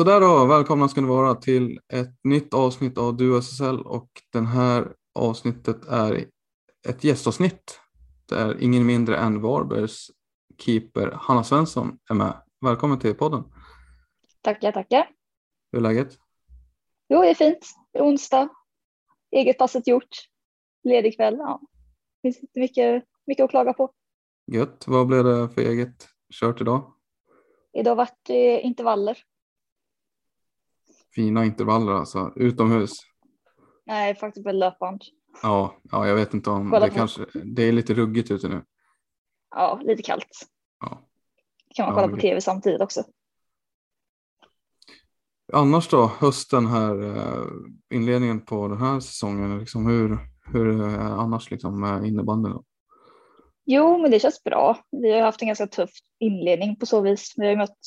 Så där då, välkomna ska ni vara till ett nytt avsnitt av Du SSL och den här avsnittet är ett gästavsnitt där ingen mindre än Varbergs keeper Hanna Svensson är med. Välkommen till podden. Tackar, tackar. Hur är läget? Jo, det är fint. Det är onsdag. Eget passet gjort. Ledig kväll. Ja. Det finns inte mycket, mycket att klaga på. Gött. Vad blev det för eget kört idag? Idag vart det intervaller. Fina intervaller alltså, utomhus. Nej, faktiskt på löpband. Ja, ja, jag vet inte om Kolla det på- kanske, det är lite ruggigt ute nu. Ja, lite kallt. Ja. Kan man Ja, kolla men på tv samtidigt också. Annars då, hösten här, eh, inledningen på den här säsongen, liksom hur, hur är annars liksom innebandyn? Jo, men det känns bra. Vi har haft en ganska tuff inledning på så vis. Vi har mött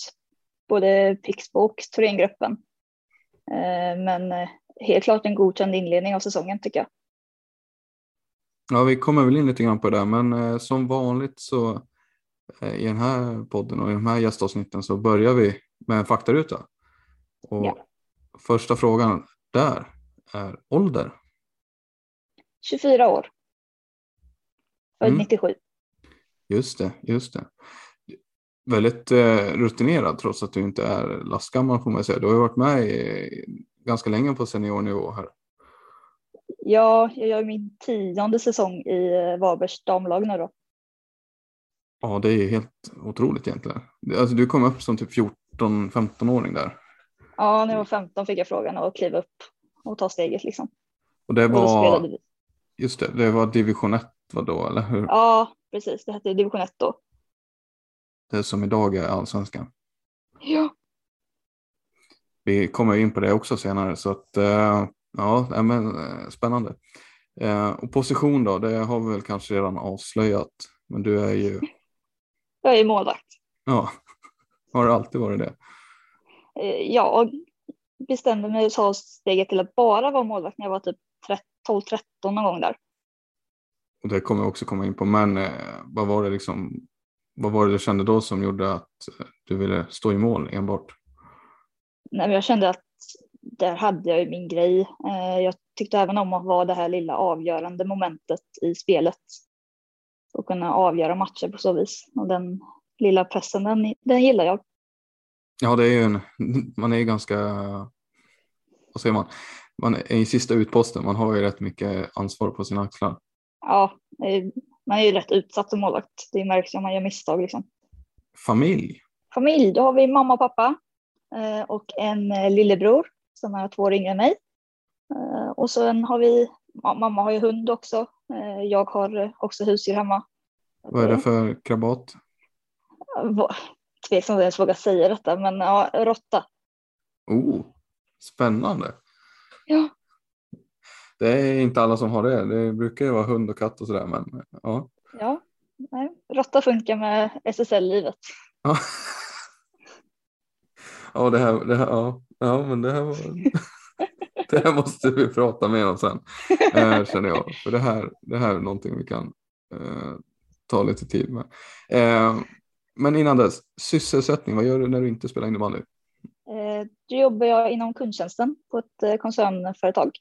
både Pixbo och Thorengruppen. Eh, Men eh, helt klart en godkänd inledning av säsongen tycker jag. Ja, vi kommer väl in lite grann på det, men eh, som vanligt så i den här podden och i de här gästavsnitten så börjar vi med en faktaruta. Och Ja. första frågan där är ålder. 24 år. Född Mm. 97. Just det, just det. Väldigt eh, rutinerad trots att du inte är lastgammal får man säga. Du har ju varit med i, ganska länge på seniornivå här. Ja, jag gör min tionde säsong i eh, Varbergs damlag nu då. Ja, det är ju helt otroligt egentligen. Alltså, du kom upp som typ 14-15-åring där. Ja, när jag var 15 fick jag frågan att kliva upp och ta steget liksom. Och det Och var, vi. just det, det var division 1 var då, eller hur? Ja, precis. Det hette division 1 då. Det som idag är allsvenskan. Ja. Vi kommer in på det också senare, så att eh, ja, men eh, spännande. Eh, och position då, det har vi väl kanske redan avslöjat, men du är ju, Jag är målvakt. ja, har det alltid varit det? Eh, Jag bestämde mig att ta steget till att bara vara målvakt när jag var typ 12-13 någon gång där. Och det kommer jag också komma in på, men eh, vad var det liksom, vad var det du kände då som gjorde att eh, du ville stå i mål enbart? Nej, jag kände att där hade jag ju min grej. Eh, Jag tyckte även om att vara det här lilla avgörande momentet i spelet. Och kunna avgöra matcher på så vis. Och den lilla pressen, den, den gillar jag. Ja, det är ju en, man är ju ganska, vad säger man, man är i sista utposten, man har ju rätt mycket ansvar på sina axlar. Ja, man är ju rätt utsatt som målvakt. Det märks ju om man gör misstag liksom. Familj, Familj, då har vi mamma och pappa eh, och en eh, lillebror som är två år yngre än mig. Eh, Och sen har vi, ja, mamma har ju hund också. Jag har också husdjur hemma. vad är det för krabat? Va- Tveksam om jag ens vågar säga detta, men ja, råtta. Oh, spännande. Ja. Det är inte alla som har det. Det brukar ju vara hund och katt och sådär, men ja. Ja, nej. råtta funkar med SSL-livet. Ja. Ja, det här, det här, ja, ja, men det här var... Det här måste vi prata mer om sen, eh, känner jag. För det här, det här är någonting vi kan eh, ta lite tid med. Eh, men innan dess, sysselsättning, vad gör du när du inte spelar innebandy? Eh, då jobbar jag inom kundtjänsten på ett eh, koncernföretag.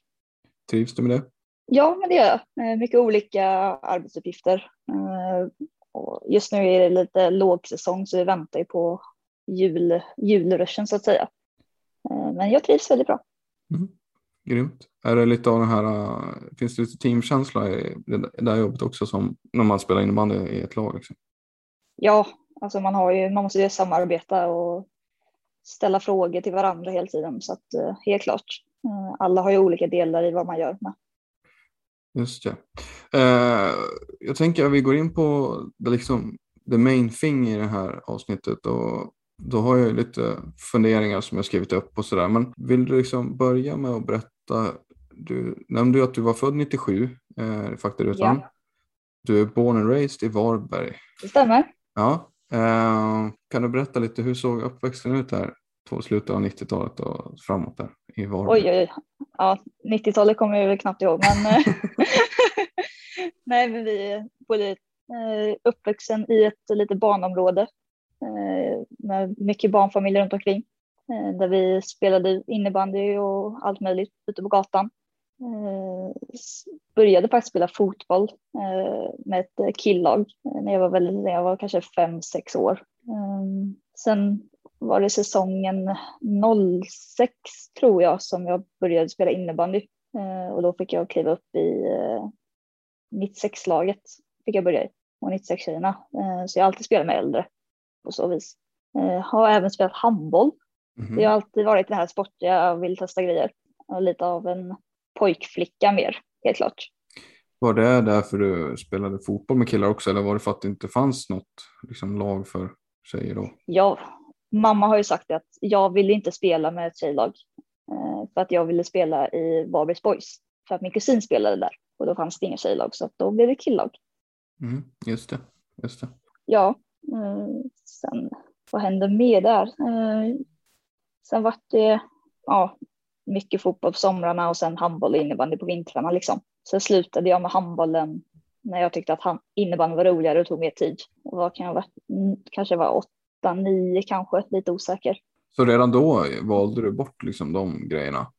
Trivs du med det? Ja, men det gör jag. Eh, mycket olika arbetsuppgifter. Eh, och just nu är det lite lågsäsong så vi väntar ju på jul, julruschen så att säga. Eh, Men jag trivs väldigt bra. Mm. Grymt. Är det lite av den här, finns det lite teamkänsla i det där jobbet också som när man spelar innebandy i ett lag? Liksom? Ja, alltså man, har ju, man måste ju samarbeta och ställa frågor till varandra hela tiden. Så att helt klart, alla har ju olika delar i vad man gör. Med. Just det. Eh, jag tänker att vi går in på det, liksom, the main thing i det här avsnittet och då har jag lite funderingar som jag skrivit upp och sådär. Men vill du liksom börja med att berätta? Du nämnde ju att du var född 97 eh, faktarutan. Ja. Du är born and raised i Varberg. Det stämmer. Ja. Eh, kan du berätta lite hur såg uppväxten ut här på slutet av 90-talet och framåt där i Varberg? Oj, oj, oj. Ja, 90-talet kommer jag väl knappt ihåg, men nej, men vi är eh, uppvuxen i ett litet barnområde eh, med mycket barnfamiljer runt omkring eh, där vi spelade innebandy och allt möjligt ute på gatan. Började faktiskt spela fotboll med ett killag när jag var väldigt liten. Jag var kanske fem, sex år. Sen var det säsongen 06 tror jag som jag började spela innebandy Eh, och då fick jag kliva upp i eh, 96-laget fick jag börja i och 96-tjejerna. Eh, så jag har alltid spelat med äldre på så vis. Eh, har även spelat handboll. Mhm. Det har alltid varit den här sportiga, jag vill testa grejer. Och lite av en pojkflicka mer, helt klart. Var det därför du spelade fotboll med killar också eller var det för att det inte fanns något liksom, lag för tjejer då? Jag, mamma har ju sagt att jag ville inte spela med ett tjejlag. Eh, för att jag ville spela i Varbergs Boys. För att min kusin spelade där. Och då fanns det inga tjejlag så då blev det killag. Mm, just det. Just det. Ja, eh, sen vad hände mer där? Eh, sen var det ja, mycket fotboll på somrarna och sen handboll och innebandy på vintrarna liksom. Sen slutade jag med handbollen när jag tyckte att han, innebandy var roligare och tog mer tid. Och vad kan jag vara? Mm, Kanske var åtta, nio kanske, lite osäker. Så redan då valde du bort liksom, de grejerna?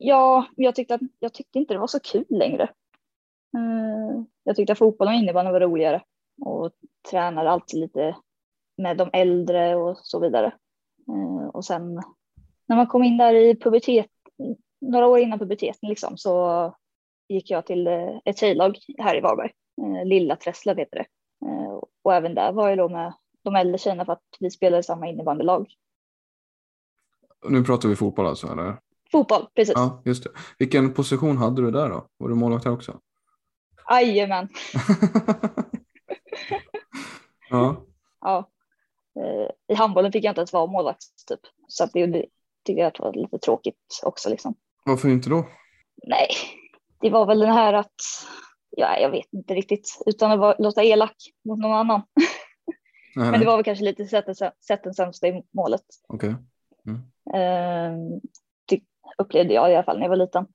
Ja, jag tyckte, att, jag tyckte inte det var så kul längre. Eh, Jag tyckte att fotboll och innebandy var roligare och tränade alltid lite med de äldre och så vidare. Eh, Och sen när man kom in där i pubertet, några år innan puberteten liksom, så gick jag till eh, ett tjejlag här i Varberg. Lilla Trässlet heter det. Och även där var jag då med de äldre tjejerna för att vi spelade i samma innebandylag. Nu pratar vi fotboll alltså eller? Fotboll, precis. Ja, just det. Vilken position hade du där då? Var du målvakt här också? Jajamän. ja. ja, eh, i handbollen fick jag inte ens vara målvakt typ. Så att det tyckte jag att var lite tråkigt också liksom. Varför inte då? Nej, det var väl den här att, ja, jag vet inte riktigt, utan att vara, låta elak mot någon annan. Nej, Men det var väl kanske lite sätt den sämsta i målet. Okej. Eh, ty, upplevde jag i alla fall när jag var liten.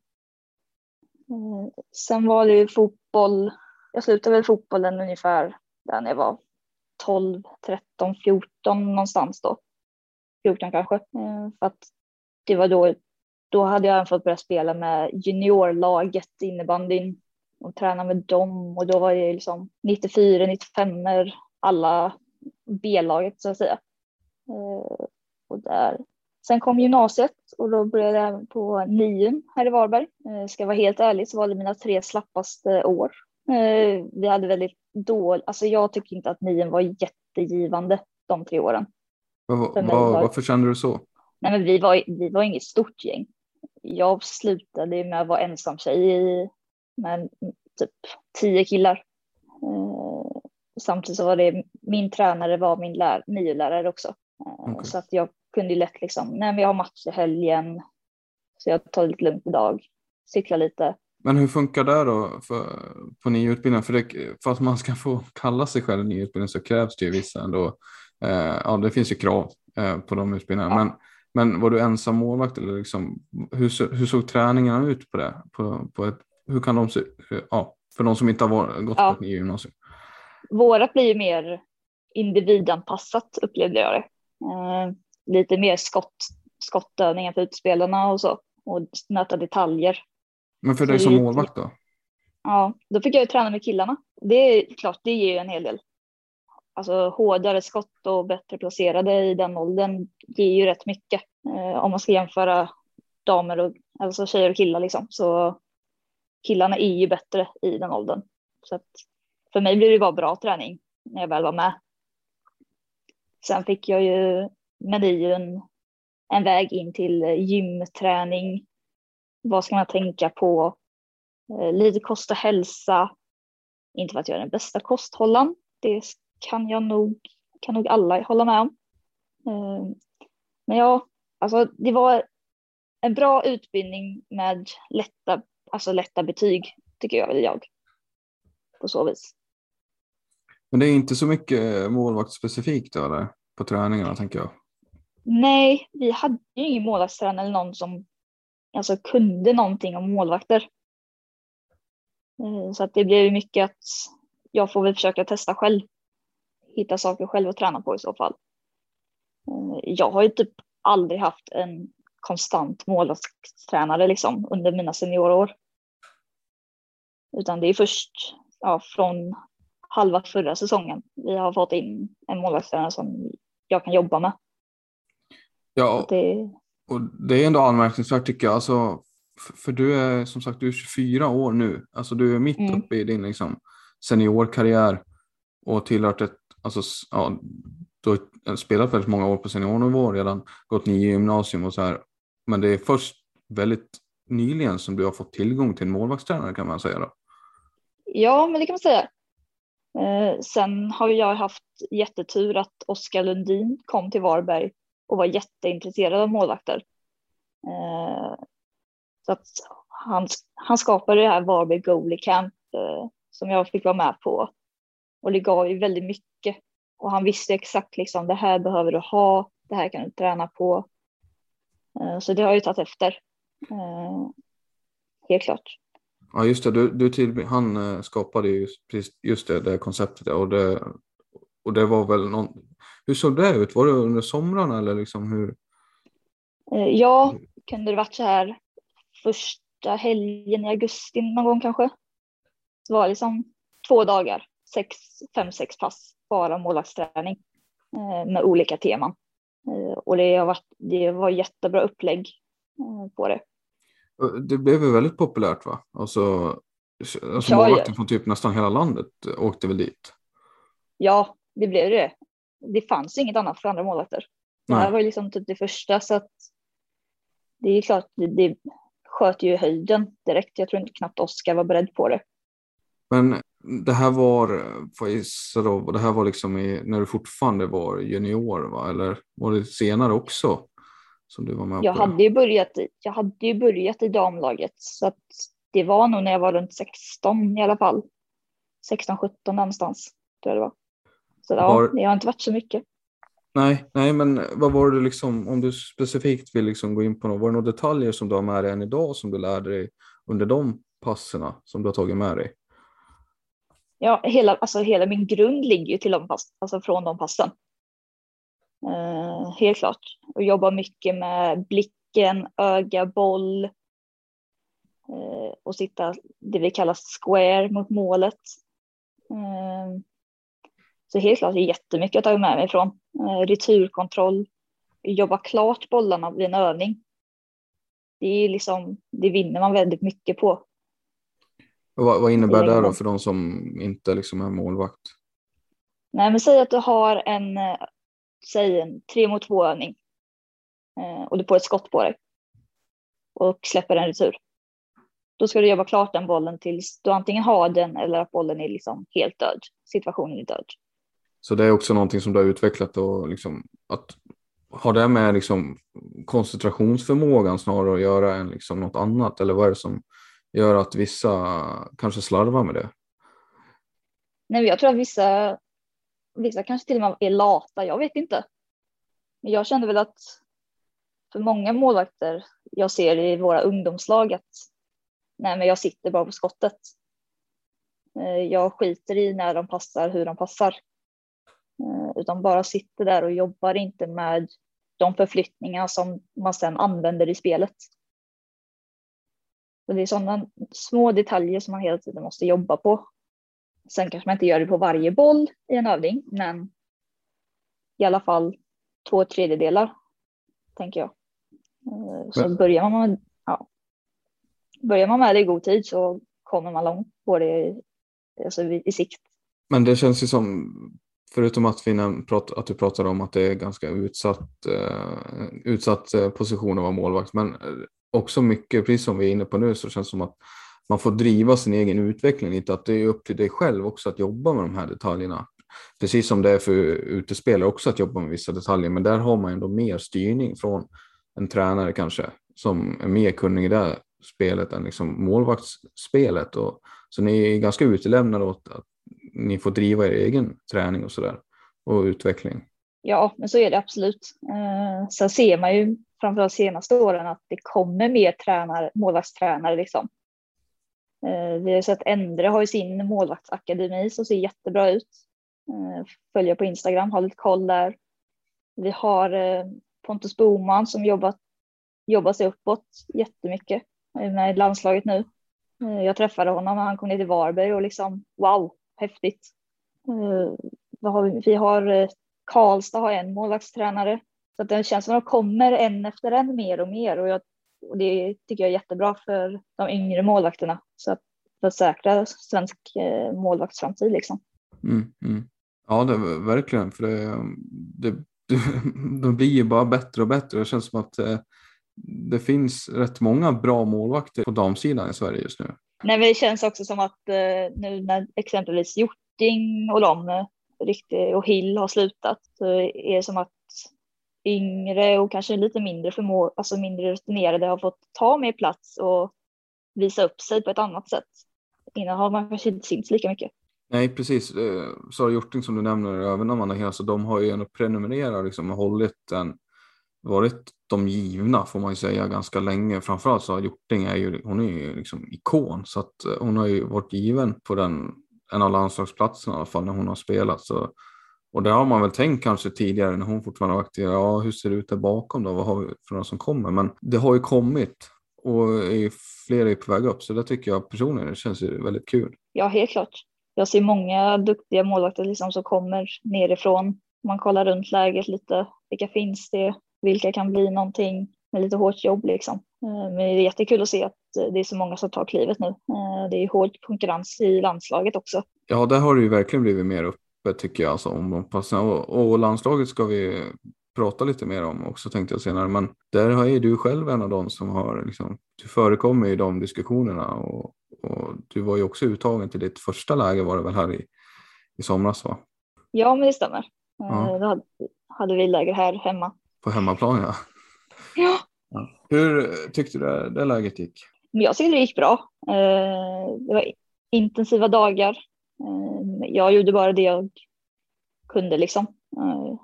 Eh, sen var det ju fotboll. Jag slutade väl fotbollen ungefär där när jag var 12, 13, 14 någonstans då. 14 kanske. Eh, för att det var då, då hade jag även fått börja spela med juniorlaget innebandyn och träna med dem och då var det liksom 94, 95 alla B-laget så att säga. Eh, och där Sen kom gymnasiet och då började jag på nion här i Varberg. Eh, Ska jag vara helt ärlig så var det mina tre slappaste år. Eh, Vi hade väldigt dåligt, alltså jag tycker inte att nion var jättegivande de tre åren. Vad- var- varför kände du så? Nej men vi var, vi var inget stort gäng. Jag slutade med att vara ensam tjej i, med typ tio killar. Samtidigt så var det, min tränare var min lär, niolärare också. Eh, Okej. Så att jag kunde ju lätt liksom, nej men jag har match i helgen. Så jag tar det lite lugnt idag. Cykla lite. Men hur funkar det då för, på nya utbildningar? För, det, för att man ska få kalla sig själv ny utbildning så krävs det ju vissa ändå. Eh, ja, det finns ju krav eh, på de utbildningarna. Ja. Men, men var du ensam målvakt eller liksom, hur, hur såg träningarna ut på det? På, på ett, hur kan de se ja, för de som inte har varit, gått ja. på ett gymnasium? Vårat blir ju mer individanpassat upplevde jag det. Eh, lite mer skott, skottövningar för utspelarna och så och nöta detaljer. Men för dig som målvakt då? Ja, då fick jag ju träna med killarna. Det är klart, det ger ju en hel del. Alltså hårdare skott och bättre placerade i den åldern ger ju rätt mycket. Eh, om man ska jämföra damer och alltså tjejer och killar liksom så killarna är ju bättre i den åldern. Så att för mig blev det bara bra träning när jag väl var med. Sen fick jag ju, menyn, en, en väg in till gymträning. Vad ska man tänka på? Eh, lite kost och hälsa. Inte för att jag är den bästa kosthållaren. Det kan jag nog, kan nog alla hålla med om. Eh, men ja, alltså det var en bra utbildning med lätta, alltså lätta betyg tycker jag. jag på så vis. Men det är inte så mycket målvaktsspecifikt då, eller? på träningarna tänker jag. Nej, vi hade ju ingen målvaktstränare eller någon som alltså, kunde någonting om målvakter. Eh, så att det blev mycket att jag får väl försöka testa själv. Hitta saker själv att träna på i så fall. Eh, jag har ju typ aldrig haft en konstant målvaktstränare liksom under mina seniorår. Utan det är först ja, från halva förra säsongen vi har fått in en målvaktstränare som jag kan jobba med. Ja, det... och det är ändå anmärkningsvärt tycker jag. Alltså, för du är som sagt du är 24 år nu. Alltså du är mitt mm. uppe i din liksom, seniorkarriär och tillhört ett, alltså, ja, du har spelat väldigt många år på seniornivå redan, gått nio gymnasium och så här. Men det är först väldigt nyligen som du har fått tillgång till en målvaktstränare kan man säga då. Ja, men det kan man säga. Eh, sen har jag haft jättetur att Oskar Lundin kom till Varberg och var jätteintresserad av målvakter. Eh, så att han, han skapade det här Varberg Goalie Camp eh, som jag fick vara med på. Och det gav ju väldigt mycket. Och han visste exakt liksom det här behöver du ha, det här kan du träna på. Så det har jag ju tagit efter. Helt klart. Ja just det, du, du till, han eh, skapade just, just det, det konceptet och det, och det var väl någon, hur såg det ut? Var det under somrarna eller liksom hur? Eh, ja, kunde det varit så här första helgen i augusti någon gång kanske. Det var liksom två dagar, sex, fem, sex pass, bara målvaktsträning eh, med olika teman. Och det, har varit, det var jättebra upplägg på det. Det blev ju väldigt populärt va? Alltså, alltså målvakter från typ nästan hela landet åkte väl dit? Ja, det blev det. Det fanns inget annat för andra målvakter. Det här var ju liksom typ det första så att det är klart, det, det sköt ju höjden direkt. Jag tror inte knappt Oskar var beredd på det. Men det här var, får jag då, det här var liksom i, när du fortfarande var junior va? Eller var det senare också? Som du var med jag på? Hade ju börjat, jag hade ju börjat i damlaget så att det var nog när jag var runt 16 i alla fall. 16-17 någonstans tror jag det var. Så ja, var... det har inte varit så mycket. Nej, nej, men vad var det liksom, om du specifikt vill liksom gå in på något, var det några detaljer som du har med dig än idag som du lärde dig under de passerna som du har tagit med dig? Ja, hela, alltså hela min grund ligger ju till de pass, alltså från de passen. Eh, helt klart. Och jobbar mycket med blicken, öga, boll. Eh, och sitta det vi kallar square mot målet. Eh, så helt klart är jättemycket att ta med mig ifrån. Eh, returkontroll, jobba klart bollarna vid en övning. Det är liksom, det vinner man väldigt mycket på. vad, vad innebär det då för de som inte liksom är målvakt? Nej, men säg att du har en säg en tre mot två övning eh, och du får ett skott på dig och släpper en retur. Då ska du jobba klart den bollen tills du antingen har den eller att bollen är liksom helt död. Situationen är död. Så det är också någonting som du har utvecklat och liksom att har det med liksom koncentrationsförmågan snarare att göra än liksom något annat eller vad är det som gör att vissa kanske slarvar med det? Nej, jag tror att vissa, vissa kanske till och med är lata. Jag vet inte. Men jag kände väl att för många målvakter jag ser i våra ungdomslag att nej, men jag sitter bara på skottet. Eh, jag skiter i när de passar, hur de passar. Eh, utan bara sitter där och jobbar inte med de förflyttningar som man sedan använder i spelet. Så det är sådana små detaljer som man hela tiden måste jobba på. Sen kanske man inte gör det på varje boll i en övning, men i alla fall två tredjedelar, tänker jag. Eh, så men... börjar man, med, ja, börjar man med det i god tid så kommer man långt på det alltså i sikt. Men det känns ju som, förutom att, vi att du pratar om att det är ganska utsatt, uh, utsatt eh, position att vara målvakt, men också mycket, precis som vi är inne på nu, så känns det som att man får driva sin egen utveckling lite, att det är upp till dig själv också att jobba med de här detaljerna. Precis som det är för utespelare också att jobba med vissa detaljer, men där har man ändå mer styrning från en tränare kanske som är mer kunnig i det spelet än liksom målvaktsspelet. Och, så ni är ganska utelämnade åt att ni får driva er egen träning och sådär och utveckling. Ja, men så är det absolut. Eh, sen ser man ju framförallt senaste åren att det kommer mer tränare, målvaktstränare liksom. Eh, vi har sett Endre har ju sin målvaktsakademi som ser jättebra ut. Eh, följer på Instagram, har lite koll där. Vi har eh, Pontus Boman som jobbat, jobbar sig uppåt jättemycket med landslaget nu. Jag träffade honom när han kom ner till Varberg och liksom wow, häftigt. Vi har Karlstad har en målvaktstränare så att det känns som att de kommer en efter en mer och mer och, jag, och det tycker jag är jättebra för de yngre målvakterna så att för säkra svensk målvaktsframtid liksom. Mm, mm. Ja, det, verkligen. För det, det, de blir ju bara bättre och bättre. Det känns som att eh, det finns rätt många bra målvakter på damsidan i Sverige just nu. Nej, men det känns också som att eh, nu när exempelvis Hjorting och de eh, och Hill har slutat så är det som att yngre och kanske lite mindre förmå, alltså mindre rutinerade har fått ta mer plats och visa upp sig på ett annat sätt. Innan har man kanske inte synts lika mycket. Nej, precis. Eh, Sara Hjorting som du nämner, även Amanda Hesa, de har ju ändå prenumererat liksom, och hållit en varit de givna får man ju säga ganska länge. Framförallt så Hjorting är ju, hon är ju liksom ikon så att eh, hon har ju varit given på den, en av landslagsplatserna i alla fall när hon har spelat. Så, och det har man väl tänkt kanske tidigare när hon fortfarande var aktiv. Ja, hur ser det ut där bakom då? Vad har vi för några som kommer? Men det har ju kommit och är fler är på väg upp. Så det tycker jag personligen det känns ju väldigt kul. Ja, helt klart jag ser många duktiga målvakter liksom som kommer nerifrån. Man kollar runt läget lite. Vilka finns det? Vilka kan bli någonting med lite hårt jobb liksom. Eh, men det är jättekul att se att det är så många som tar klivet nu. Eh, det är hård konkurrens i landslaget också. Ja, där har det ju verkligen blivit mer uppe tycker jag. Alltså, om och, och landslaget ska vi prata lite mer om också tänkte jag senare. Men där har ju du själv en av dem som har, liksom, du förekommer i de diskussionerna och, och du var ju också uttagen till ditt första läge var det väl här i, i somras va? Ja, men det stämmer. Ja. Eh, då hade, hade vi läger här hemma. På hemmaplan ja. Ja. ja. Hur tyckte du det, det läget gick? Jag tyckte det gick bra. Eh, det var intensiva dagar. Eh, jag gjorde bara det jag kunde liksom eh,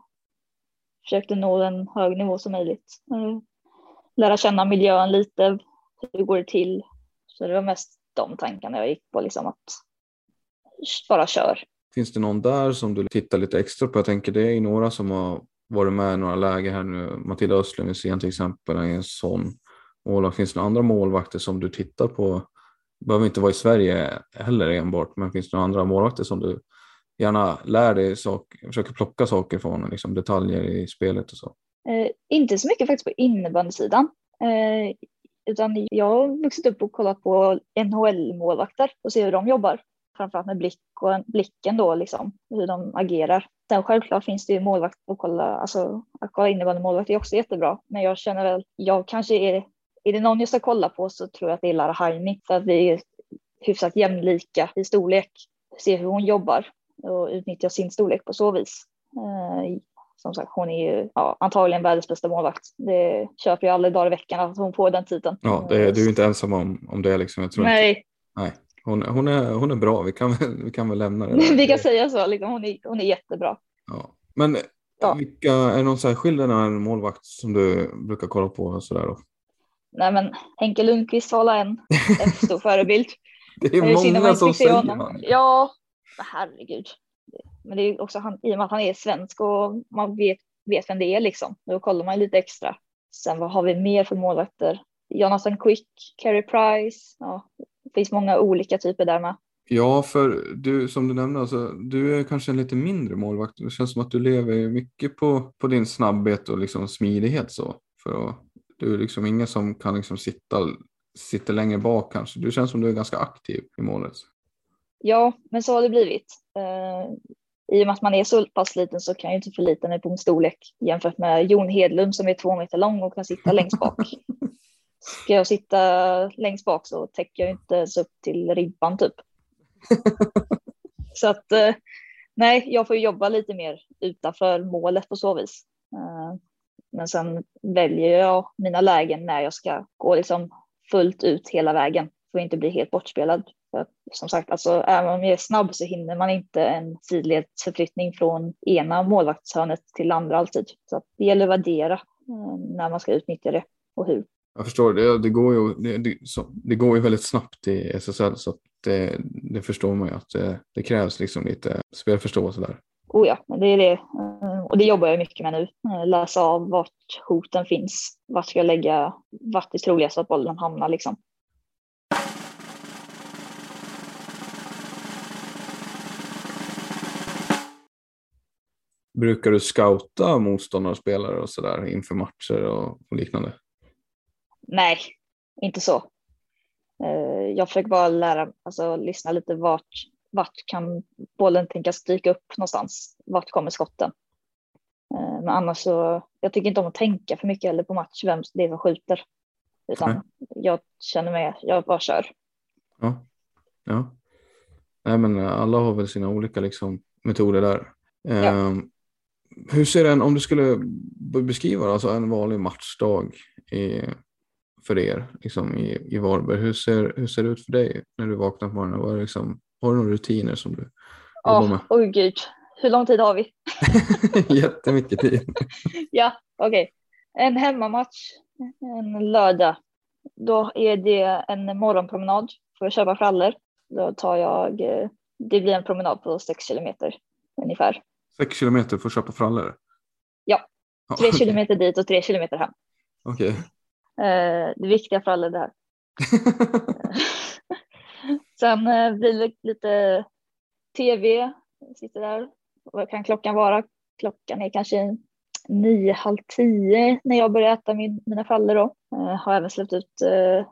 försökte nå en hög nivå som möjligt. Eh, lära känna miljön lite, hur går det till? Så det var mest de tankarna jag gick på, liksom att bara kör. Finns det någon där som du tittar lite extra på? Jag tänker det är några som har varit med i några läger här nu. Matilda Östlund Wisén till exempel är en sån målvakt. Finns det några andra målvakter som du tittar på? Behöver inte vara i Sverige heller enbart, men finns det några andra målvakter som du gärna lär dig saker, försöker plocka saker från liksom detaljer i spelet och så? Eh, inte så mycket faktiskt på innebandysidan. Eh, utan jag har vuxit upp och kollat på NHL-målvakter och se hur de jobbar. Framförallt med blick och blicken då, liksom, hur de agerar. Sen självklart finns det ju målvakt att kolla, alltså att kolla innebandymålvakt är också jättebra. Men jag känner väl, jag kanske är, är det någon jag ska kolla på så tror jag att det är Lara Haini. För att vi är hyfsat jämlika i storlek. Se hur hon jobbar och utnyttja sin storlek på så vis. Eh, som sagt, hon är ju ja, antagligen världens bästa målvakt. Det köper jag aldrig dagar i veckan att hon får den titeln. Ja, det, du är inte ensam om, om det liksom. Jag tror Nej, Inte, nej. Hon, hon, är, hon är bra, vi kan, vi kan väl lämna det där. vi kan säga så. Liksom, hon, är, hon är jättebra. Ja. Men Ja. vilka, är det någon särskild en målvakt som du brukar kolla på? Sådär då? Nej, men Henke Lundqvist håller en, en stor förebild. Det är man många som säger honom. han. Ja, herregud. Men det är också han, i och med att han är svensk och man vet, vet vem det är liksom. Då kollar man lite extra. Sen vad har vi mer för målvakter? Jonathan Quick, Carey Price. Ja, det finns många olika typer där med. Ja, för du som du nämnde, alltså, du är kanske en lite mindre målvakt. Det känns som att du lever mycket på, på din snabbhet och liksom smidighet. Så, för att, du är liksom ingen som kan liksom sitta, sitta längre bak kanske. Du känns som du är ganska aktiv i målet. Ja, men så har det blivit. Eh, I och med att man är så pass liten så kan jag inte förlita mig på min storlek jämfört med Jon Hedlund som är två meter lång och kan sitta längst bak. Ska jag sitta längst bak så täcker jag inte ens upp till ribban typ. så att eh, nej, jag får jobba lite mer utanför målet på så vis. Eh, men sen väljer jag mina lägen när jag ska gå liksom fullt ut hela vägen för att inte bli helt bortspelad. För att, som sagt, alltså, även om jag är snabb så hinner man inte en sidledsförflyttning från ena målvaktshörnet till andra alltid. Så att det gäller att värdera eh, när man ska utnyttja det och hur. Jag förstår, det, det, går ju, det, det, så, det går ju väldigt snabbt i SSL så att det, det förstår man ju att det, det krävs liksom lite spelförståelse där. Oh ja, det är det. Eh, Och det jobbar jag mycket med nu. Eh, Läsa av vart hoten finns. Vart ska jag lägga, vart det är troligast att bollen hamnar liksom. Brukar du scouta motståndarspelare och sådär inför matcher och, och liknande? Nej, inte så. Eh, Jag försöker bara lära, alltså lyssna lite vart, vart kan bollen tänkas dyka upp någonstans? Vart kommer skotten? Eh, Men annars så, jag tycker inte om att tänka för mycket heller på match, vem det är som skjuter. Utan Nej. jag känner mig, jag bara kör. Ja. ja. Nej, men eh, alla har väl sina olika liksom, metoder där. Ehm, hur ser en, om du skulle beskriva alltså en vanlig matchdag i, för er liksom i, i Varberg, hur ser, hur ser det ut för dig när du vaknar på morgonen? Vad är liksom, har du några rutiner som du jobbar Åh, med? oj gud. Hur lång tid har vi? Jättemycket tid. Ja, okej. En hemmamatch en lördag. Då är det en morgonpromenad för att köpa frallor. Då tar jag, eh, det blir en promenad på sex kilometer ungefär. Sex kilometer för att köpa frallor? Ja. Tre okej. kilometer dit och tre kilometer hem. Okej. Eh, Det viktiga frallor det här. Sen eh, blir det lite tv. Jag sitter där. Vad kan klockan vara? Klockan är kanske nio, halv tio när jag börjar äta min, mina frallor då. Eh, har även släppt ut eh,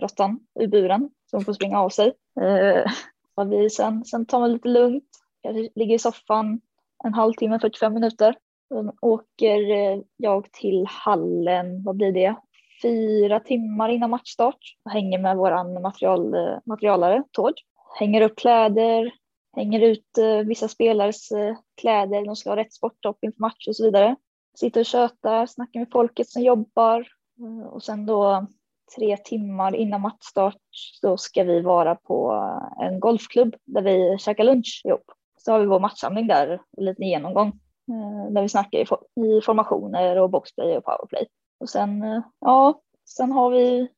råttan ur buren så hon får springa av sig. Eh, vad vi det sen? Sen tar man lite lugnt. Kanske ligger i soffan en halvtimme, 45 minuter. Sen åker eh, jag till hallen, vad blir det? Fyra timmar innan matchstart. och hänger med vår material, eh, materialare, Tord. Hänger upp kläder, hänger ut eh, vissa spelares eh, kläder, de ska ha rätt sporttopp inför match och så vidare. Sitter och tjötar, snackar med folket som jobbar eh, och sen då tre timmar innan matchstart så ska vi vara på en golfklubb där vi käkar lunch ihop. Så har vi vår matchsamling där, en liten genomgång eh, där vi snackar i, i formationer och boxplay och powerplay. Och sen, eh, ja, sen har vi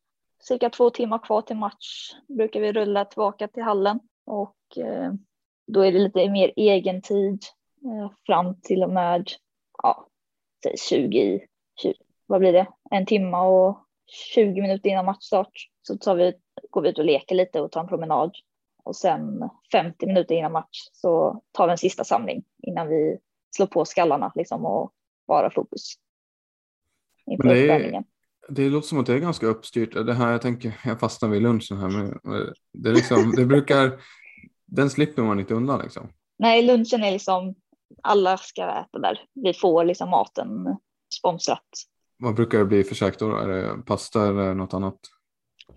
cirka två timmar kvar till match. Brukar vi rulla tillbaka till hallen och eh, då är det lite mer egen tid eh, fram till och med ja, 20, 20, vad blir det? En timme och 20 minuter innan matchstart så tar vi, går vi ut och leker lite och tar en promenad. Och sen 50 minuter innan match så tar vi en sista samling innan vi slår på skallarna liksom och bara fokus. Inför Men det är-. Det låter som att det är ganska uppstyrt. Det här, jag tänker, jag fastnar vid lunchen här. Men det, är liksom, det brukar, den slipper man inte undan liksom. Nej, lunchen är liksom, alla ska äta där. Vi får liksom maten sponsrat. Vad brukar det bli för käk då? Är det pasta eller något annat?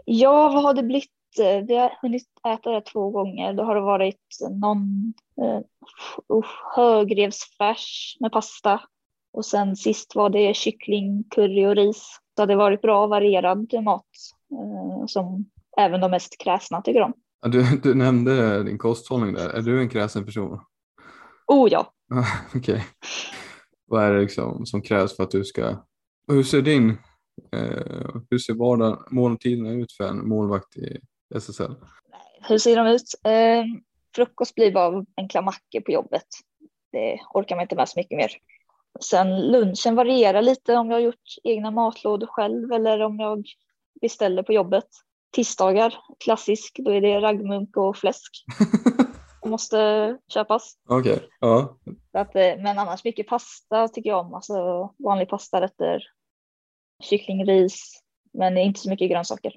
Ja, vad har det blivit? Eh, Vi har hunnit äta det två gånger. Då har det varit någon eh, uh, högrevsfärs med pasta. Och sen sist var det kyckling, curry och ris. Så det har varit bra varierad mat eh, som även de mest kräsna tycker om. Du, du nämnde din kosthållning där. Är du en kräsen person? Oh ja, Okej. Vad är det liksom som krävs för att du ska... Hur ser din... Eh, hur ser vardag, måltiderna ut för en målvakt i SSL? hur ser de ut? Eh, frukost blir bara enkla mackor på jobbet. Det orkar man inte med så mycket mer. Sen lunchen varierar lite om jag har gjort egna matlådor själv eller om jag beställer på jobbet. Tisdagar, klassisk, då är det raggmunk och fläsk. Måste köpas. Okej, ja. Så att, eh, men annars mycket pasta tycker jag om. Alltså vanlig pastarätter, kyckling, ris, men inte så mycket grönsaker.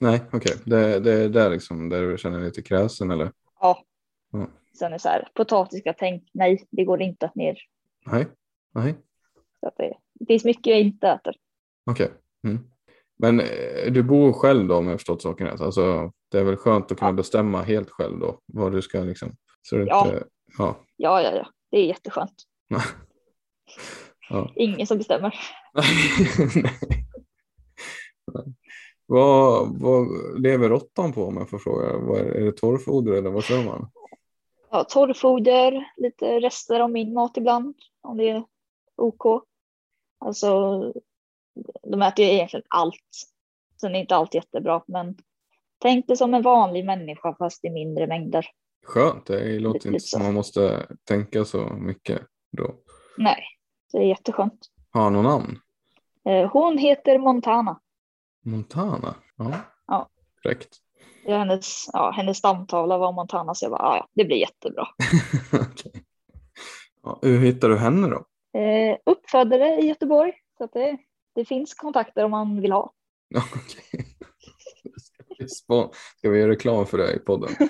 Nej, okej. Det, det är där liksom där du känner dig lite kräsen eller? Ja. Mm. Sen är det så här, potatis, tänk nej, det går inte ner. Nej, nej. Så det, det finns mycket jag inte äter. Okej. Mm. Men eh, du bor själv då om jag förstått saken rätt? Alltså, det är väl skönt att kunna Ja. bestämma helt själv då vad du ska liksom. Så det Ja. inte, ja. Ja, ja, ja, det är jätteskönt. ja. Ingen som bestämmer. Nej. Vad, vad lever råttan på om jag får fråga? Vad är, är det torrfoder eller vad kör man? Ja, torrfoder, lite rester av min mat ibland, om det är OK. Alltså, de äter ju egentligen allt. Sen är inte allt jättebra, men tänk det som en vanlig människa fast i mindre mängder. Skönt, det låter inte som man måste tänka så mycket då. Nej, det är jätteskönt. Har han någon namn? Eh, Hon heter Montana. Montana? Ja. Ja. Fräckt. Är hennes, ja, hennes stamtavla var Montana, så jag bara, "Ah, ja, det blir jättebra. Okej. ja, hur hittar du henne då? Eh, uppfödare i Göteborg, så att det, det finns kontakter om man vill ha. Okej. Ska vi Ska vi göra reklam för det i podden?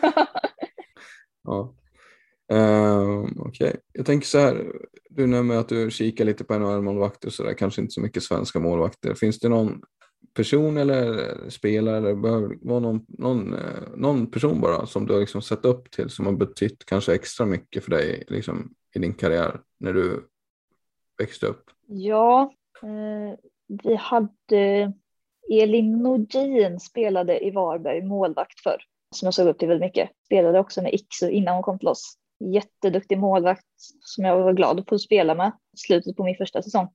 Ja. Ehm, Okej, jag tänker så här. Du nämner att du kikar lite på NHL-målvakter och så där, kanske inte så mycket svenska målvakter. Finns det någon person eller spelare eller behöver vara någon, någon, eh, någon person bara som du har liksom sett upp till som har betytt kanske extra mycket för dig liksom, i din karriär när du växte upp? Ja, eh, vi hade Elin Nordin spelade i Varberg målvakt för som jag såg upp till väldigt mycket. Spelade också med Iksu innan hon kom till oss. Jätteduktig målvakt som jag var glad att få spela med slutet på min första säsong.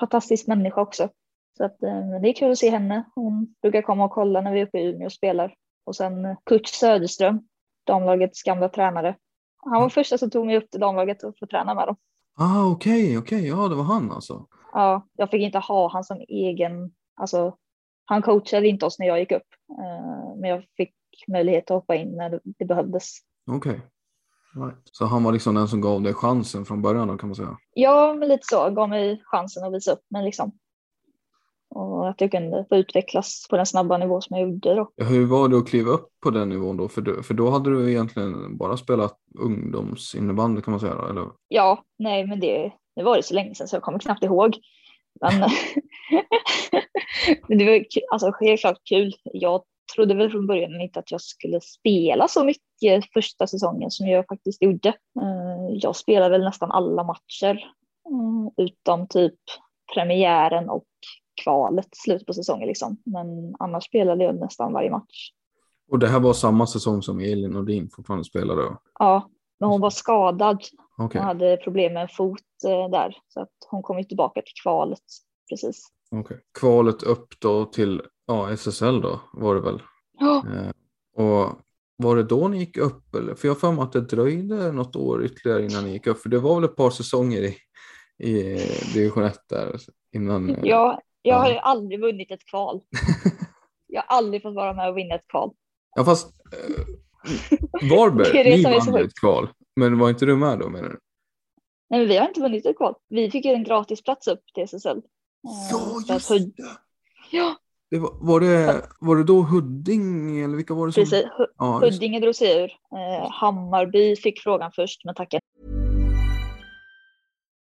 Fantastisk människa också. Så att, eh, det är kul att se henne. Hon brukar komma och kolla när vi är uppe i Umeå och spelar. Och sen eh, Kurt Söderström, damlagets gamla tränare. Han var första som tog mig upp till damlaget och få träna med dem. Ah, okej, okej, ja det var han alltså. Ja, jag fick inte ha han som egen, alltså han coachade inte oss när jag gick upp. Eh, Men jag fick möjlighet att hoppa in när det- behövdes. Okej. Right. Så han var liksom den som gav dig chansen från början då kan man säga? Ja, men lite så, gav mig chansen att visa upp mig liksom. Och att jag kunde få utvecklas på den snabba nivå som jag gjorde då. Ja, Hur var det att kliva upp på den nivån då? För, du, för då hade du egentligen bara spelat ungdomsinnebandy kan man säga då, eller? Ja, nej, men det, det var det så länge sedan så jag kommer knappt ihåg. Men, men det var alltså, helt klart kul. Jag trodde väl från början inte att jag skulle spela så mycket första säsongen som jag faktiskt gjorde. Eh, Jag spelade väl nästan alla matcher mm, utom typ premiären och kvalet slut på säsongen liksom. Men annars spelade jag nästan varje match. Och det här var samma säsong som Elin Nordin fortfarande spelade då? Ja, men hon var skadad Okej, Hon hade problem med en fot eh, där så att hon kom ju tillbaka till kvalet precis. okej. Kvalet upp då till ja, SSL då var det väl? Ja, Eh, och var det då ni gick upp? Eller? För jag har för mig att det dröjde något år ytterligare innan ni gick upp. För det var väl ett par säsonger i, i division 1 där innan? eh, jag, har Ja. ju aldrig vunnit ett kval. Jag har aldrig fått vara med och vinna ett kval. Ja fast eh, Varberg, Det det ni vann ju ett kval. Men var inte du med då menar du? Nej, men vi har inte vunnit ett kval. Vi fick ju en gratis plats upp till SSL. Eh, för att Hud- det! Ja, det var, var, det, var det då Huddinge eller vilka var det som? precis. Ja, just, Huddinge drog sig ur. Eh, Hammarby fick frågan först men tackade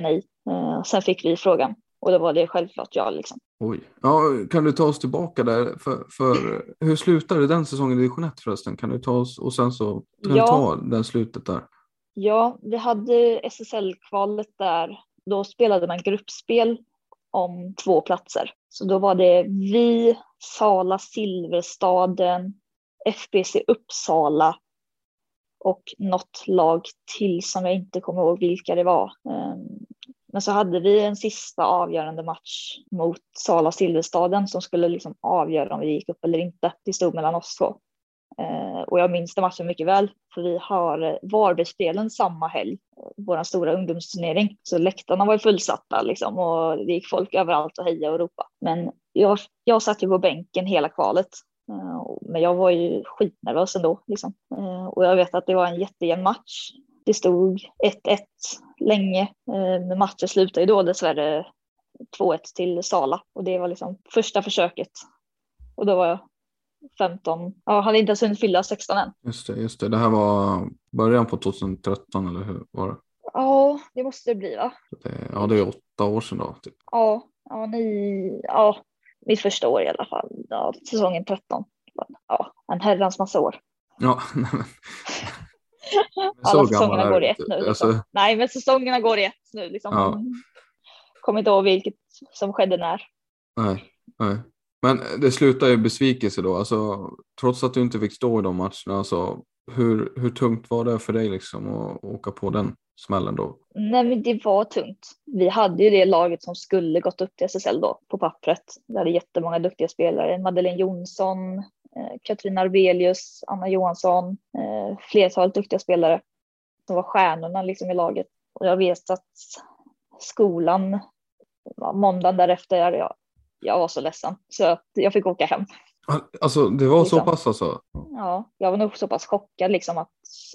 Nej. Eh, sen fick vi frågan och då var det självklart ja. Liksom. Oj. Ja, kan du ta oss tillbaka där? För, för hur slutade den säsongen i division 1 förresten? Kan du ta oss och sen så kan Ja. ta den slutet där? Ja, vi hade SSL-kvalet där. Då spelade man gruppspel om två platser. Så då var det vi, Sala, Silverstaden, FBC Uppsala och något lag till som jag inte kommer ihåg vilka det var. Ehm, men så hade vi en sista avgörande match mot Sala Silverstaden som skulle liksom avgöra om vi gick upp eller inte. Det stod mellan oss två. Ehm, och jag minns den matchen mycket väl, för vi har eh, Varbergsspelen samma helg, vår stora ungdomsturnering. Så läktarna var ju fullsatta liksom och det gick folk överallt och hejade och ropa. Men jag, jag satt ju på bänken hela kvalet. Eh, men jag var ju skitnervös ändå. Liksom. Eh, och jag vet att det var en jättejämn match. Det stod 1-1 länge, eh, men matchen slutade ju då dessvärre 2-1 till Sala och det var liksom första försöket. Och då var jag 15, ja, hade inte ens hunnit fylla 16 än. Just det, just det. Det här var början på 2013 eller hur var det? Ja, det måste det bli va? det ja, det är åtta år sedan då. Typ. Ja, ja, ni, ja, mitt första år i alla fall. Ja, säsongen 13. Ja, en herrans massa år. Ja, nej, men. Alla så säsongerna går i ett nu. Liksom. Alltså, Nej, men säsongerna går i ett nu. Liksom. Ja. Kommer inte ihåg vilket som skedde när. nej, nej. Men det slutar ju besvikelse då. Alltså, trots att du inte fick stå i de matcherna. Alltså, hur, hur tungt var det för dig liksom att åka på den smällen då? Nej, men det var tungt. Vi hade ju det laget som skulle gått upp till SSL då på pappret. Vi hade jättemånga duktiga spelare. Madeleine Jonsson, eh, Katrin Arbelius, Anna Johansson, eh, flertalet duktiga spelare som var stjärnorna liksom i laget. Och jag vet att skolan, måndagen därefter, jag, jag var så ledsen så att jag fick åka hem. Alltså, det var så Liksom. pass alltså? Ja, jag var nog så pass chockad liksom att,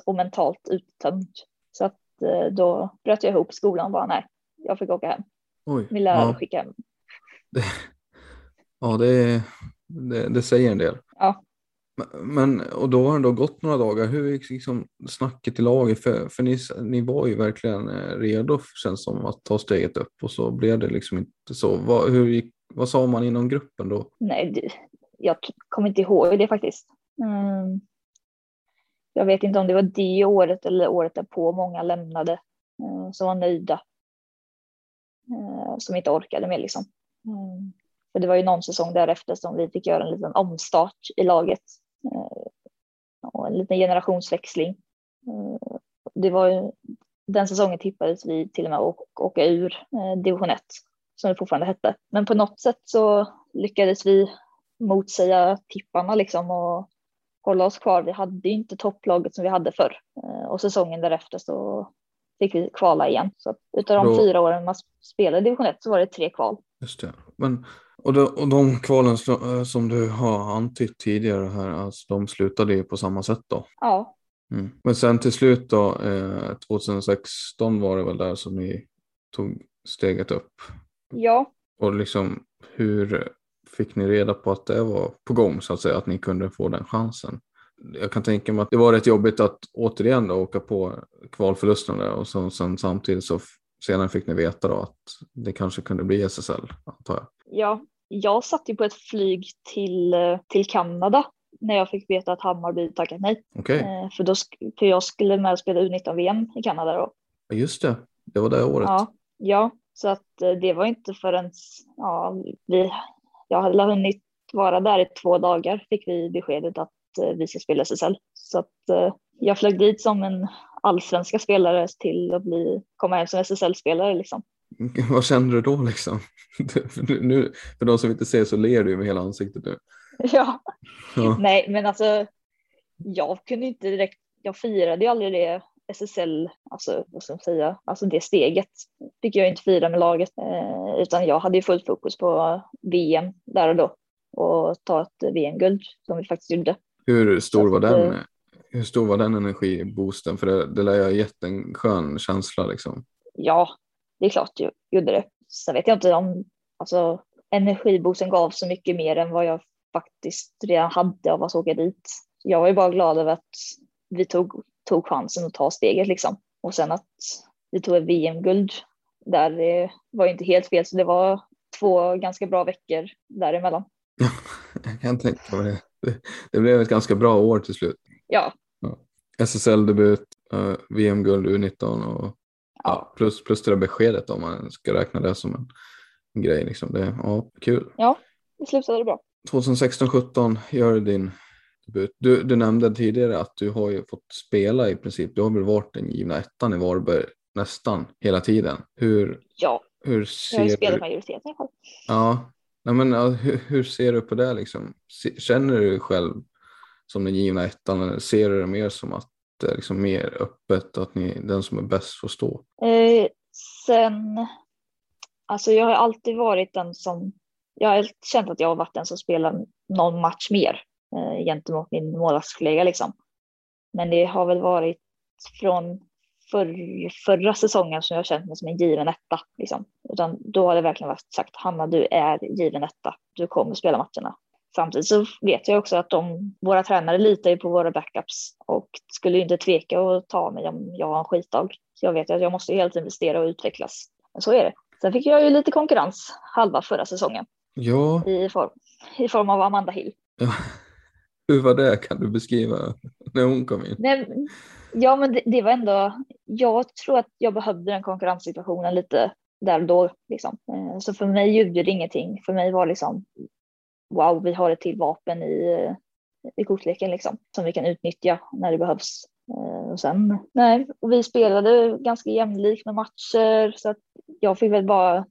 och mentalt uttömd. Så att eh, då bröt jag ihop skolan och bara nej, jag fick åka hem. Oj. Min lärare Ja, skickade hem. ja det, det, det säger en del. Ja. Men- och då har det ändå gått några dagar. Hur gick liksom snacket i laget? För, för ni, ni var ju verkligen eh, redo känns som att ta steget upp och så blev det liksom inte så. Vad, hur gick, vad sa man inom gruppen då? Nej, det, jag kommer inte ihåg det faktiskt. Mm. Jag vet inte om det var det året eller året därpå många lämnade mm, som var nöjda. Mm, som inte orkade mer liksom. Mm. För det var ju någon säsong därefter som vi fick göra en liten omstart i laget. Eh, och en liten generationsväxling. Det var ju, den säsongen tippades vi till och med att åka ur eh, division 1 som det fortfarande hette. Men på något sätt så lyckades vi motsäga tipparna liksom och hålla oss kvar. Vi hade ju inte topplaget som vi hade förr Eh, och säsongen därefter så fick vi kvala igen. Så utav de Då- fyra åren man spelade i division 1 så var det tre kval. Just det. Men, och, de, och de kvalen eh, som du har antytt tidigare här, alltså, de slutade ju på samma sätt då? Ja, Mm. Men sen till slut då, eh, 2016 var det väl där som ni tog steget upp. ja, Och liksom hur fick ni reda på att det var på gång så att säga, att ni kunde få den chansen? Jag kan tänka mig att det var rätt jobbigt att återigen då åka på kvalförlusten där och så, sen samtidigt så senare fick ni veta då att det kanske kunde bli SSL, antar jag. ja. Jag satt ju på ett flyg till, eh, till Kanada när jag fick veta att Hammarby tackat nej. Okej, Eh, För, då, för jag skulle med och spela U19-VM i Kanada då. Ja, just det. Det var det året. Ja, ja, så att eh, det var inte förrän ja, vi, jag hade hunnit vara där i två dagar fick vi beskedet att eh, vi ska spela SSL. Så att eh, jag flög dit som en allsvenska spelare till att bli, komma hem som SSL-spelare liksom. Vad kände du då liksom? för, nu, för de som inte ser så ler du med hela ansiktet nu. Ja. Ja. nej men alltså jag kunde inte direkt, jag firade ju aldrig det SSL, alltså vad ska man säga, alltså det steget fick jag inte fira med laget eh, utan jag hade ju fullt fokus på VM där och då och ta ett VM-guld som vi faktiskt gjorde. Hur stor var den? eh, Hur stor var den energiboosten? För det, det lär ha gett en skön känsla liksom. Ja, det är klart jag gjorde det. Sen vet jag inte om alltså, energiboosten gav så mycket mer än vad jag faktiskt redan hade av att åka dit. Jag var ju bara glad över att vi tog, tog chansen att ta steget liksom. Och sen att vi tog ett VM-guld där det var ju inte helt fel, så det var två ganska bra veckor däremellan. Jag kan tänka mig det. det. Det blev ett ganska bra år till slut. Ja, SSL-debut, eh, VM-guld U19 och Ja. ja, plus, plus det där beskedet om man ska räkna det som en, en grej. Liksom. Det, ja, kul. det slutade bra. 2016-17 gör du din debut. Du, du nämnde tidigare att du har ju fått spela i princip. Du har väl varit den givna ettan i Varberg nästan hela tiden. Hur, Ja, hur jag har ju ser spelat du? majoriteten i alla fall. Ja, nej men, ja, hur, hur ser du på det liksom? Känner du dig själv som den givna ettan eller ser du det mer som att det är liksom mer öppet, att ni, den som är bäst får stå? Eh, sen, alltså jag har alltid varit den som, jag har känt att jag har varit den som spelar någon match mer eh, gentemot min målvaktskollega liksom. Men det har väl varit från förr, förra säsongen som jag har känt mig som en given etta. Liksom. Utan då har det verkligen varit sagt, Hanna du är given etta, du kommer spela matcherna. Samtidigt så vet jag också att de, våra tränare litar ju på våra backups och skulle ju inte tveka att ta mig om jag har en skitdag. Så jag vet att jag måste helt investera och utvecklas. Men så är det. Sen fick jag ju lite konkurrens halva förra säsongen Ja, i form, i form av Amanda Hill. hur var det? Kan du beskriva när hon kom in? Nej, ja, men det, det var ändå. Jag tror att jag behövde den konkurrenssituationen lite där och då. Liksom. Eh, så för mig gjorde det ingenting. För mig var liksom wow, vi har ett till vapen i, eh, i kortleken liksom som vi kan utnyttja när det behövs. Eh, och sen, nej, och vi spelade ganska jämlikt med matcher så att jag fick väl bara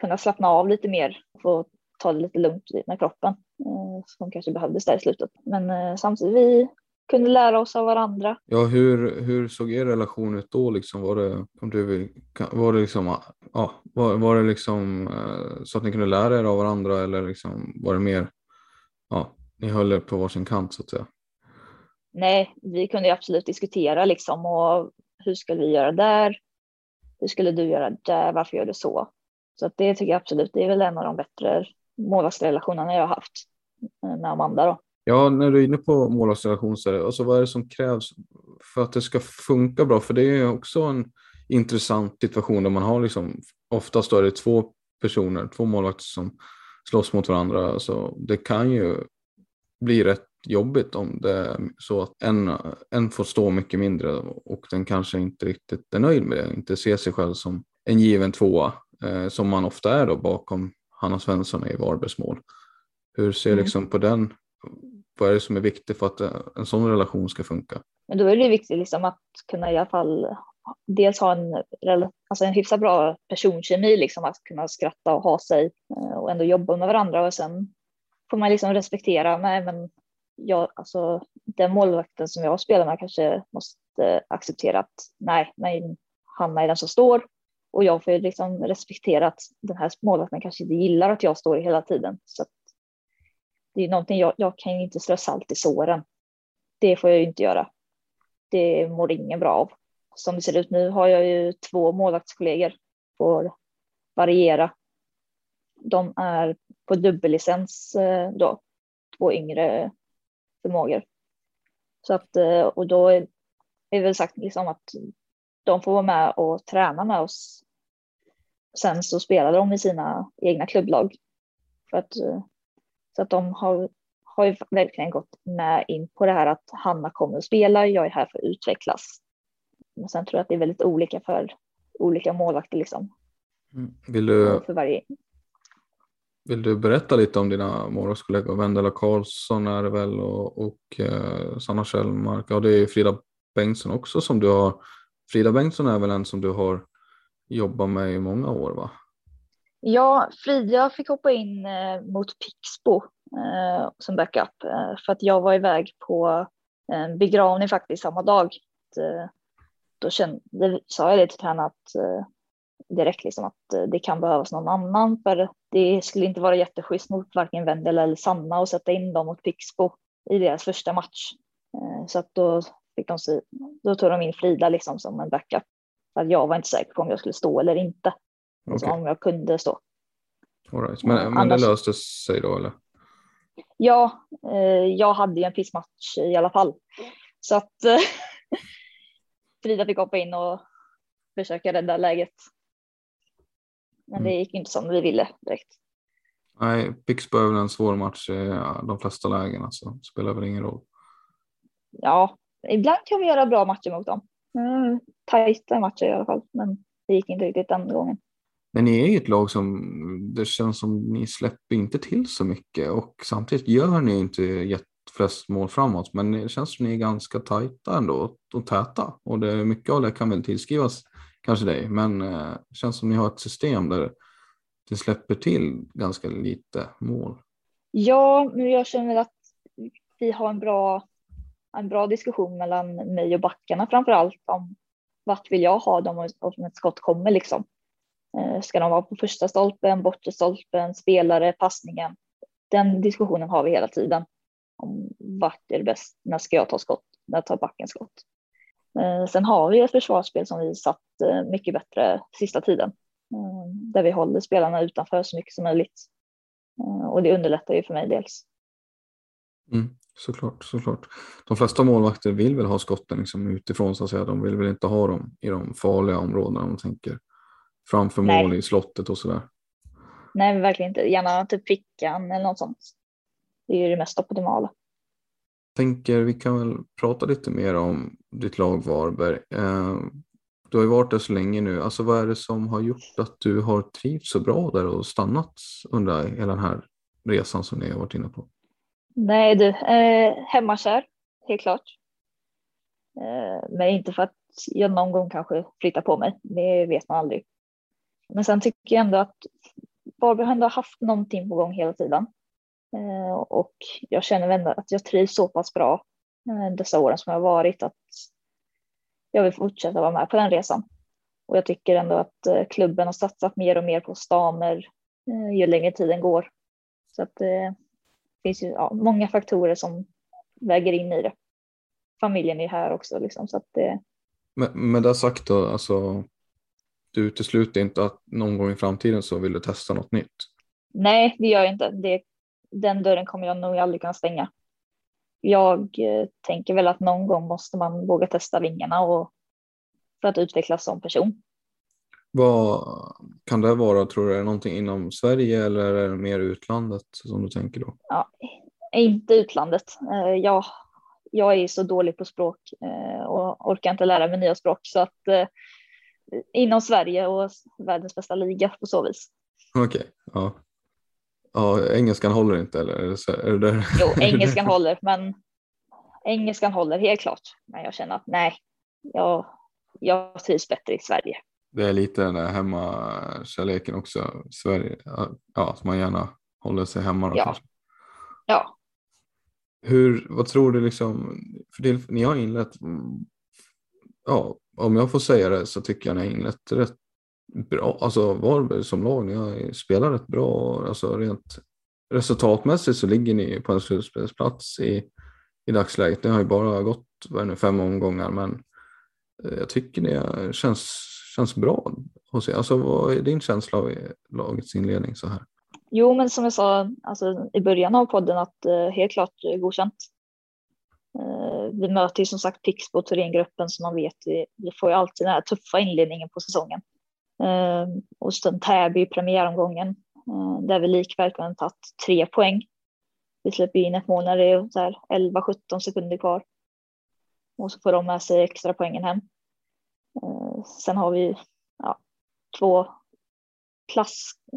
kunna slappna av lite mer och få ta det lite lugnt med kroppen eh, som kanske behövdes där i slutet. Men eh, samtidigt vi kunde lära oss av varandra. Ja, hur, hur såg er relation ut då? Liksom? Var, det, om du vill, var det liksom, ja, var, var det liksom eh, så att ni kunde lära er av varandra eller liksom, var det mer, ja, ni höll er på varsin kant så att säga? Nej, vi kunde ju absolut diskutera liksom och hur skulle vi göra där? Hur skulle du göra där? Varför gör du så? Så att det tycker jag absolut, det är väl en av de bättre målvaktsrelationerna jag har haft eh, med Amanda då. Ja, när du är inne på målvaktsrelation, så det, alltså, vad är det som krävs för att det ska funka bra? För det är ju också en intressant situation där man har liksom, oftast då är det två personer, två målvakter som slåss mot varandra. Alltså, det kan ju bli rätt jobbigt om det är så att en, en får stå mycket mindre och den kanske inte riktigt är nöjd med det, inte ser sig själv som en given tvåa, eh, som man ofta är då bakom Hanna Svensson i Varbergs mål. Hur ser Mm. liksom på den vad är det som är viktigt för att en sån relation ska funka? Men då är det viktigt liksom att kunna i alla fall dels ha en, alltså en hyfsat bra personkemi, liksom att kunna skratta och ha sig eh, och ändå jobba med varandra och sen får man liksom respektera, nej men jag, alltså den målvakten som jag spelar med kanske måste acceptera att nej, men Hanna är den som står och jag får ju liksom respektera att den här målvakten kanske inte gillar att jag står hela tiden. Så att det är någonting jag, jag kan ju inte strö salt i såren. Det får jag ju inte göra. Det mår ingen bra av. Som det ser ut nu har jag ju två målvaktskollegor. Får variera. De är på dubbellicens eh, då. Två yngre förmågor. Så att, eh, och då är det väl sagt liksom att de får vara med och träna med oss. Sen så spelar de i sina egna klubblag. För att, eh, så att de har, har ju verkligen gått med in på det här att Hanna kommer att spela, jag är här för att utvecklas. Men sen tror jag att det är väldigt olika för olika målvakter liksom. Vill du, För varje. Vill du berätta lite om dina målvaktskollegor? Vendela Karlsson är det väl och, och eh, Sanna Kjellmark. Ja, det är Frida Bengtsson också som du har. Frida Bengtsson är väl en som du har jobbat med i många år va? Ja, Frida fick hoppa in eh, mot Pixbo eh, som backup eh, för att jag var iväg på en begravning faktiskt samma dag. Eh, då kände, sa jag det till henne att eh, direkt liksom att eh, det kan behövas någon annan för det skulle inte vara jätteschysst mot varken Wendel eller Sanna att sätta in dem mot Pixbo i deras första match. Eh, så att då fick de då tog de in Frida liksom som en backup. För jag var inte säker på om jag skulle stå eller inte. Okay. Alltså om jag kunde stå. All right. Men, men Annars, det löste sig då eller? Ja, eh, jag hade ju en pissmatch i alla fall. Så att eh, Frida fick hoppa in och försöka rädda läget. Men mm. det gick inte som vi ville direkt. Nej, Pixbo är väl en svår match i de flesta lägen, så spelar väl ingen roll. Ja, ibland kan vi göra bra matcher mot dem. Mm, tajta matcher i alla fall, men det gick inte riktigt den gången. Men ni är ju ett lag som det känns som ni släpper inte till så mycket och samtidigt gör ni inte flest mål framåt. Men det känns som ni är ganska tajta ändå och täta och det, mycket av det kan väl tillskrivas kanske dig. Men eh, det känns som ni har ett system där det släpper till ganska lite mål. Ja, men jag känner att vi har en bra, en bra diskussion mellan mig och backarna framför allt om vart vill jag ha dem om ett skott kommer liksom. Eh, ska de vara på första stolpen, bortre stolpen, spelare, passningen? Den diskussionen har vi hela tiden. Om vart är det bäst? När ska jag ta skott? När tar backen skott? Eh, sen har vi ett försvarsspel som vi satt eh, mycket bättre sista tiden. Där vi håller spelarna utanför så mycket som möjligt. Och det underlättar ju för mig dels. Mm, såklart, såklart. De flesta målvakter vill väl ha skotten liksom utifrån så att säga. De vill väl inte ha dem i de farliga områdena om man tänker framför Nej. mål i slottet och sådär? Nej, verkligen inte. Gärna typ fickan eller något sånt. Det är ju det mest optimala. tänker vi kan väl prata lite mer om ditt lag Varberg. Eh, du har ju varit där så länge nu. Alltså vad är det som har gjort att du har trivts så bra där och stannat under hela den här resan som ni har varit inne på? Nej du, eh, hemmakär, helt klart. Eh, men inte för att jag någon gång kanske flyttar på mig. Det vet man aldrig. Men sen tycker jag ändå att Barbro har ändå haft någonting på gång hela tiden. Eh, och jag känner ändå att jag trivs så pass bra eh, dessa åren som jag har varit att jag vill fortsätta vara med på den resan. Och jag tycker ändå att eh, klubben har satsat mer och mer på stamer eh, ju längre tiden går. Så att eh, finns ju ja, många faktorer som väger in i det. Familjen är här också liksom så att det. Men med det sagt då, alltså du utesluter inte att någon gång i framtiden så vill du testa något nytt? Nej, det gör jag inte. Det, den dörren kommer jag nog aldrig kunna stänga. Jag eh, tänker väl att någon gång måste man våga testa vingarna och för att utvecklas som person. Vad kan det vara? Tror du är det någonting inom Sverige eller är det mer utlandet som du tänker då? Ja, inte utlandet. Eh, jag, jag är så dålig på språk eh, och orkar inte lära mig nya språk så att inom Sverige och världens bästa liga på så vis. Okej, okay, ja. Ja, engelskan håller inte eller? Är det? Jo, engelskan håller, men engelskan håller helt klart. Men jag känner att nej, jag, jag trivs bättre i Sverige. Det är lite den där hemmakärleken också. Sverige, ja, att man gärna håller sig hemma. Då, ja. Kanske. ja. Hur, vad tror du liksom, för det, ni har inlett, ja, om jag får säga det så tycker jag ni har inlett rätt bra. Alltså Varberg som lag, ni har spelat rätt bra. Alltså rent resultatmässigt så ligger ni på en slutspelsplats i, i dagsläget. Ni har ju bara gått vad nu, fem omgångar men eh, jag tycker det känns, känns bra hos er. Alltså vad är din känsla av lagets inledning så här? Jo, men som jag sa alltså, i början av podden att eh, helt klart godkänt. Eh, vi möter ju som sagt Pixbo och Thorengruppen så man vet vi, vi får ju alltid den här tuffa inledningen på säsongen. Eh, och sen Täby i premiäromgången eh, där vi likväl kunde tagit tre poäng. Vi släpper in ett mål när det är 11-17 sekunder kvar. Och så får de med sig extra poängen hem. Sen har vi ja, två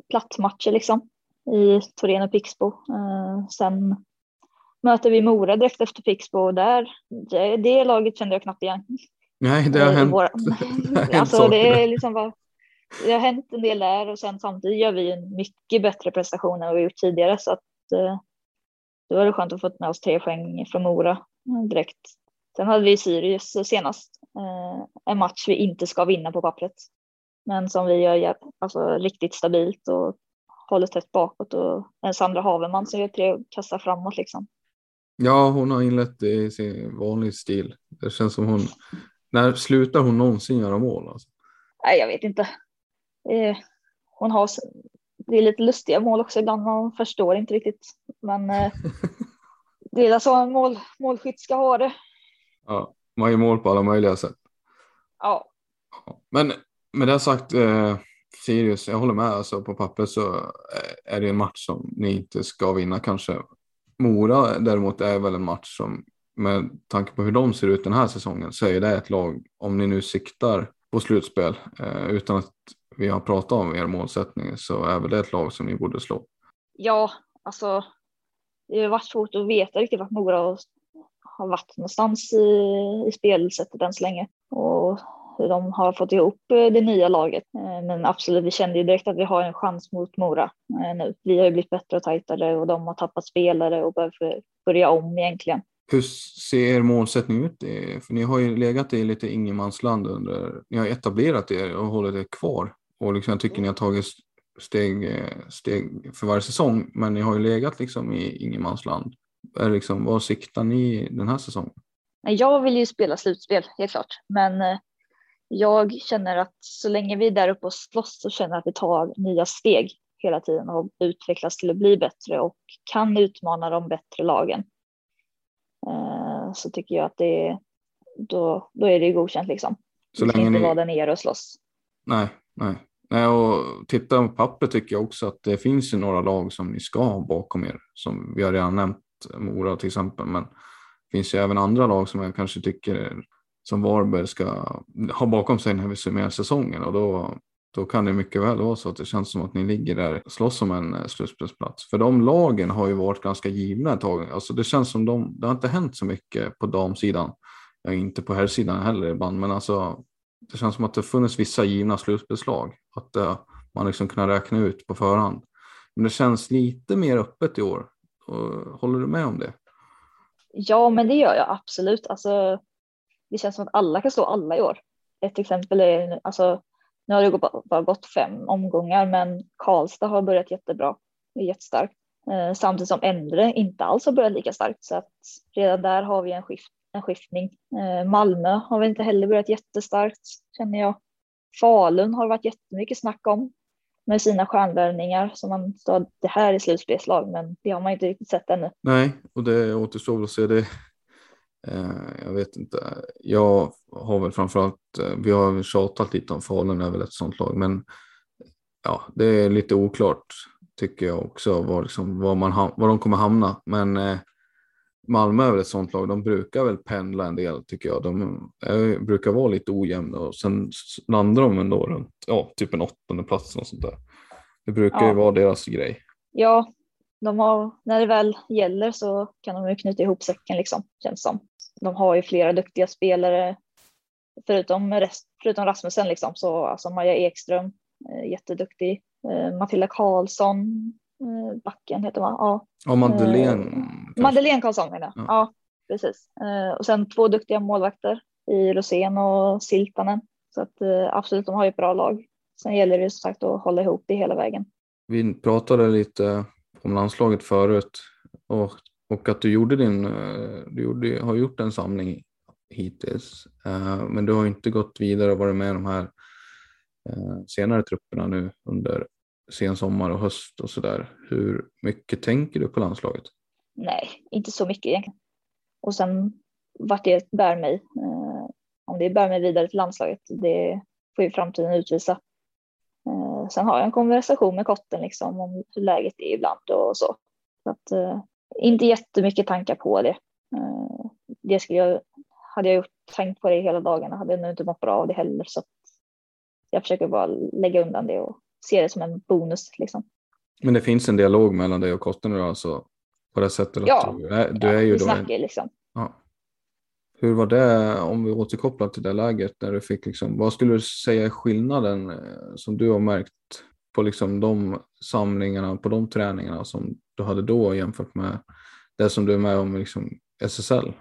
platsmatcher liksom. i Torén och Pixbo. Eh, sen möter vi Mora direkt efter Pixbo och där, det, det laget kände jag knappt igen. Nej, det har Eh, hänt. våra- det har hänt alltså det är liksom bara, det har hänt en del där och sen samtidigt gör vi en mycket bättre prestation än vad vi gjort tidigare så att eh, då var det skönt att få med oss tre poäng från Mora eh, direkt. Sen hade vi Sirius senast, eh, en match vi inte ska vinna på pappret. Men som vi gör alltså, riktigt stabilt och håller tätt bakåt och en Sandra Haveman som gör tre kassar framåt liksom. Ja, hon har inlett i sin vanlig stil. Det känns som hon, när slutar hon någonsin göra mål? Alltså? Nej, jag vet inte. Eh, hon har, det är lite lustiga mål också ibland, man förstår inte riktigt. Men eh, det är så en mål, målskytt ska ha det. Ja, man gör mål på alla möjliga sätt. Ja. Men med det sagt, eh, Sirius, jag håller med. Alltså, på pappret så eh, är det en match som ni inte ska vinna kanske. Mora däremot är väl en match som med tanke på hur de ser ut den här säsongen så är det ett lag, om ni nu siktar på slutspel eh, utan att vi har pratat om er målsättning så är väl det ett lag som ni borde slå. ja, alltså. Det har varit svårt att veta riktigt vart Mora har- har varit någonstans i, i spelsättet än så länge. Och hur de har fått ihop eh, det nya laget. Eh, men absolut, vi kände ju direkt att vi har en chans mot Mora eh, nu. Vi har ju blivit bättre och tajtare och de har tappat spelare och behöver börja om egentligen. Hur ser er målsättning ut? För ni har ju legat i lite ingenmansland under, ni har etablerat er och hållit er kvar. Och liksom jag tycker ni har tagit steg, steg för varje säsong, men ni har ju legat liksom i ingenmansland. Är liksom, vad siktar ni den här säsongen? Jag vill ju spela slutspel, helt klart. Men eh, jag känner att så länge vi är där uppe och slåss så känner jag att vi tar nya steg hela tiden och utvecklas till att bli bättre och kan utmana de bättre lagen. Eh, Så tycker jag att det är, då, då är det godkänt liksom. Så vi länge inte ni, vara där nere och slåss. nej, nej. Nej, och titta på papper tycker jag också att det finns ju några lag som ni ska ha bakom er. Som vi har redan nämnt, Mora till exempel. Men det finns ju även andra lag som jag kanske tycker som Varberg ska ha bakom sig när vi summerar säsongen. Och då, då kan det mycket väl vara så att det känns som att ni ligger där och slåss om en eh, slutspelsplats. För de lagen har ju varit ganska givna ett tag. Alltså det känns som de, det har inte hänt så mycket på damsidan. Ja, inte på herrsidan heller ibland, men alltså det känns som att det funnits vissa givna slutspelslag. Att uh, man liksom kunnat räkna ut på förhand. Men det känns lite mer öppet i år. Håller du med om det? Ja, men det gör jag absolut. Alltså, det känns som att alla kan slå alla i år. Ett exempel är, alltså, nu har det bara gått fem omgångar, men Karlstad har börjat jättebra. Det är jättestarkt. Eh, samtidigt som Endre inte alls har börjat lika starkt, så att redan där har vi en, skift, en skiftning. Eh, Malmö har väl inte heller börjat jättestarkt, känner jag. Falun har det varit jättemycket snack om med sina stjärnvärvningar som man sa det här är slutspelslag, men det har man inte riktigt sett ännu. Nej, och det återstår väl att se det. Eh, jag vet inte. Jag har väl framförallt, eh, vi har tjatat lite om Falun är väl ett sånt lag, men ja, det är lite oklart tycker jag också var, liksom, var, man, var de kommer hamna. Men eh, Malmö är väl ett sånt lag, de brukar väl pendla en del tycker jag. De är, brukar vara lite ojämna och sen landar de ändå runt, ja, typ en åttonde plats och sånt där. Det brukar ju Ja. vara deras grej. Ja, de har, när det väl gäller så kan de ju knyta ihop säcken liksom, känns som. De har ju flera duktiga spelare, förutom, rest, förutom Rasmussen liksom, så alltså Maja Ekström, eh, jätteduktig. Eh, Matilda Karlsson, eh, backen heter man, ja. Ja, Madeleine. Kanske. Madeleine Karlsson menar jag. Ja. Ja, precis. Eh, och sen två duktiga målvakter i Rosén och Siltanen. Så att eh, absolut, de har ju ett bra lag. Sen gäller det som sagt att hålla ihop det hela vägen. Vi pratade lite om landslaget förut och, och att du gjorde din, eh, du gjorde, har gjort en samling hittills. Men du har inte gått vidare och varit med i de här senare trupperna nu under sen sommar och höst och sådär. Hur mycket tänker du på landslaget? Nej, inte så mycket egentligen. Och sen vart det bär mig. Eh, om det bär mig vidare till landslaget, det får ju framtiden utvisa. Eh, sen har jag en konversation med Kotten liksom om hur läget är ibland och så. så att, eh, inte jättemycket tankar på det. Eh, det skulle jag, hade jag gjort, tänkt på det hela dagarna hade jag nog inte mått bra av det heller. Så att jag försöker bara lägga undan det och se det som en bonus. Liksom. Men det finns en dialog mellan dig och Kotten idag alltså på det sättet att Ja. du är, du ja, är ju vi då en, snackar liksom. ja. Hur var det, om vi återkopplar till det läget, när du fick liksom, vad skulle du säga är skillnaden eh, som du har märkt på liksom de samlingarna, på de träningarna som du hade då jämfört med det som du är med om i liksom SSL?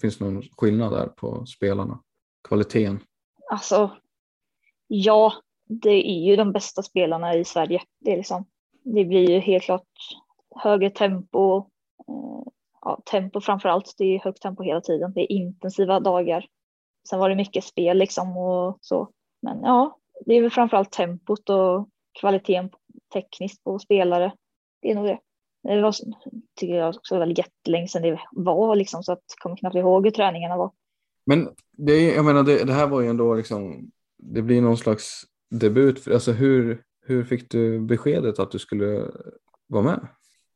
Finns det någon skillnad där på spelarna? Kvaliteten? Alltså, ja, det är ju de bästa spelarna i Sverige. Det, är liksom, det blir ju helt klart högre tempo. Ja, tempo framför allt. Det är högt tempo hela tiden. Det är intensiva dagar. Sen var det mycket spel liksom och så. Men ja, det är väl framför allt tempot och kvaliteten tekniskt på spelare. Det är nog det. Det var, tycker jag också väldigt jättelänge sedan det var liksom så att jag kommer knappt ihåg hur träningarna var. Men det, är- jag menar, det, det här var ju ändå liksom, det blir någon slags debut. Alltså hur, hur fick du beskedet att du skulle vara med?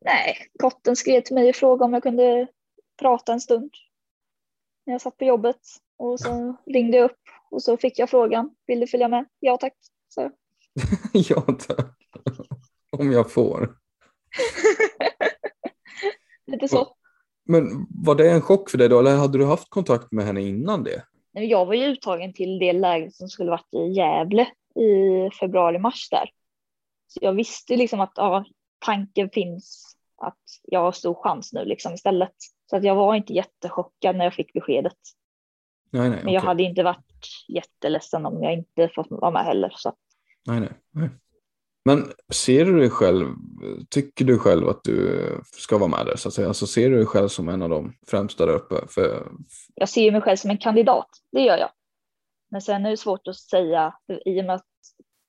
Nej, Kotten skrev till mig och frågade om jag kunde prata en stund. När jag satt på jobbet och så ringde jag upp och så fick jag frågan. Vill du följa med? Ja tack. Så. ja, tack. Om jag får. Lite så. Men var det en chock för dig då, eller hade du haft kontakt med henne innan det? Jag var ju uttagen till det lägret som skulle varit i Gävle i februari-mars där. Så jag visste liksom att ja, tanken finns att jag har stor chans nu liksom istället. Så att jag var inte jättechockad när jag fick beskedet. Nej, nej. Men jag okej. hade inte varit jätteledsen om jag inte fått vara med heller. Så nej, nej, nej. Men ser du dig själv, tycker du själv att du ska vara med där så att säga? Alltså ser du dig själv som en av de främsta där uppe? För, jag ser mig själv som en kandidat, det gör jag. Men sen är det svårt att säga i och med att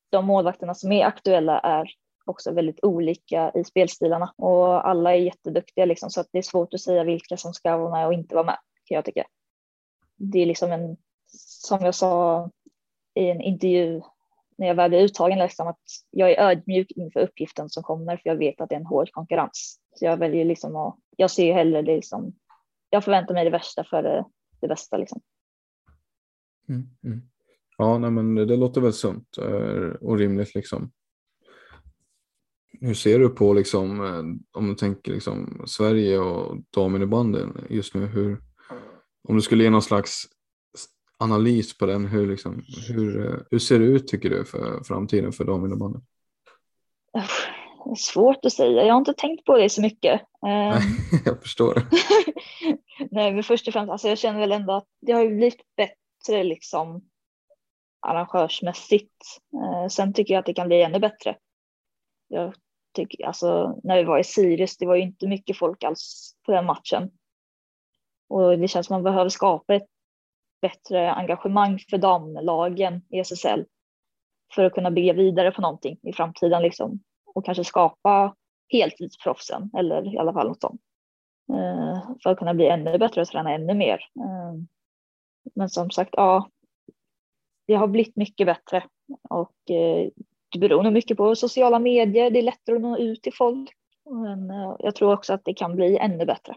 de målvakterna som är aktuella är också väldigt olika i spelstilarna och alla är jätteduktiga liksom så att det är svårt att säga vilka som ska vara med och inte vara med kan jag tycka. Det är liksom en, som jag sa i en intervju när jag väl blev uttagen liksom att jag är ödmjuk inför uppgiften som kommer för jag vet att det är en hård konkurrens. Så jag väljer liksom att, jag ser ju hellre det liksom, jag förväntar mig det värsta för det, det bästa liksom. Mm, mm. Ja, nej, men det låter väl sunt eh, och rimligt liksom. Hur ser du på liksom, eh, om du tänker liksom Sverige och damennebandyn just nu? Hur, om du skulle ge någon slags analys på den, hur, liksom, hur, eh, hur ser det ut tycker du för framtiden för är svårt att säga, jag har inte tänkt på det så mycket. Eh, Jag förstår. Nej, men först och främst, alltså jag känner väl ändå att det har blivit bättre liksom arrangörsmässigt. Eh, sen tycker jag att det kan bli ännu bättre. Jag tycker, alltså när vi var i Sirius, det var ju inte mycket folk alls på den matchen. Och det känns som man behöver skapa ett bättre engagemang för damlagen i SSL för att kunna bygga vidare på någonting i framtiden liksom och kanske skapa heltidsproffsen eller i alla fall något sånt. Eh, för att kunna bli ännu bättre och träna ännu mer. Eh, Men som sagt, ja, det har blivit mycket bättre och eh, det beror nog mycket på sociala medier. Det är lättare att nå ut till folk. Men eh, jag tror också att det kan bli ännu bättre.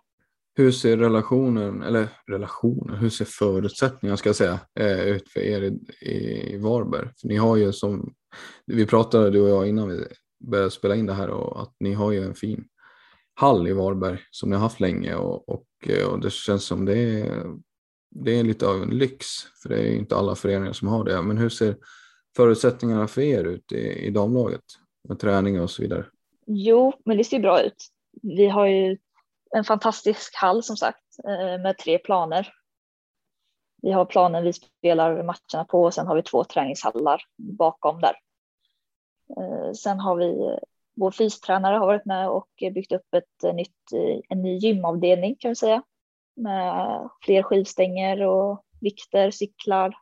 Hur ser relationen, eller relationen, hur ser förutsättningarna ska jag säga, eh, ut för er i, i Varberg? För ni har ju som, vi pratade du och jag innan vi började spela in det här och att ni har ju en fin hall i Varberg som ni har haft länge och, och, eh, och det känns som det är, det är lite av en lyx för det är ju inte alla föreningar som har det. Men hur ser förutsättningarna för er ut i, i damlaget med träning och så vidare? Jo, men det ser bra ut. Vi har ju en fantastisk hall som sagt eh, med tre planer. Vi har planen vi spelar matcherna på och sen har vi två träningshallar bakom där. Eh, sen har vi vår fystränare har varit med och byggt upp ett eh, nytt, en ny gymavdelning kan vi säga. Med fler skivstänger och vikter, cyklar,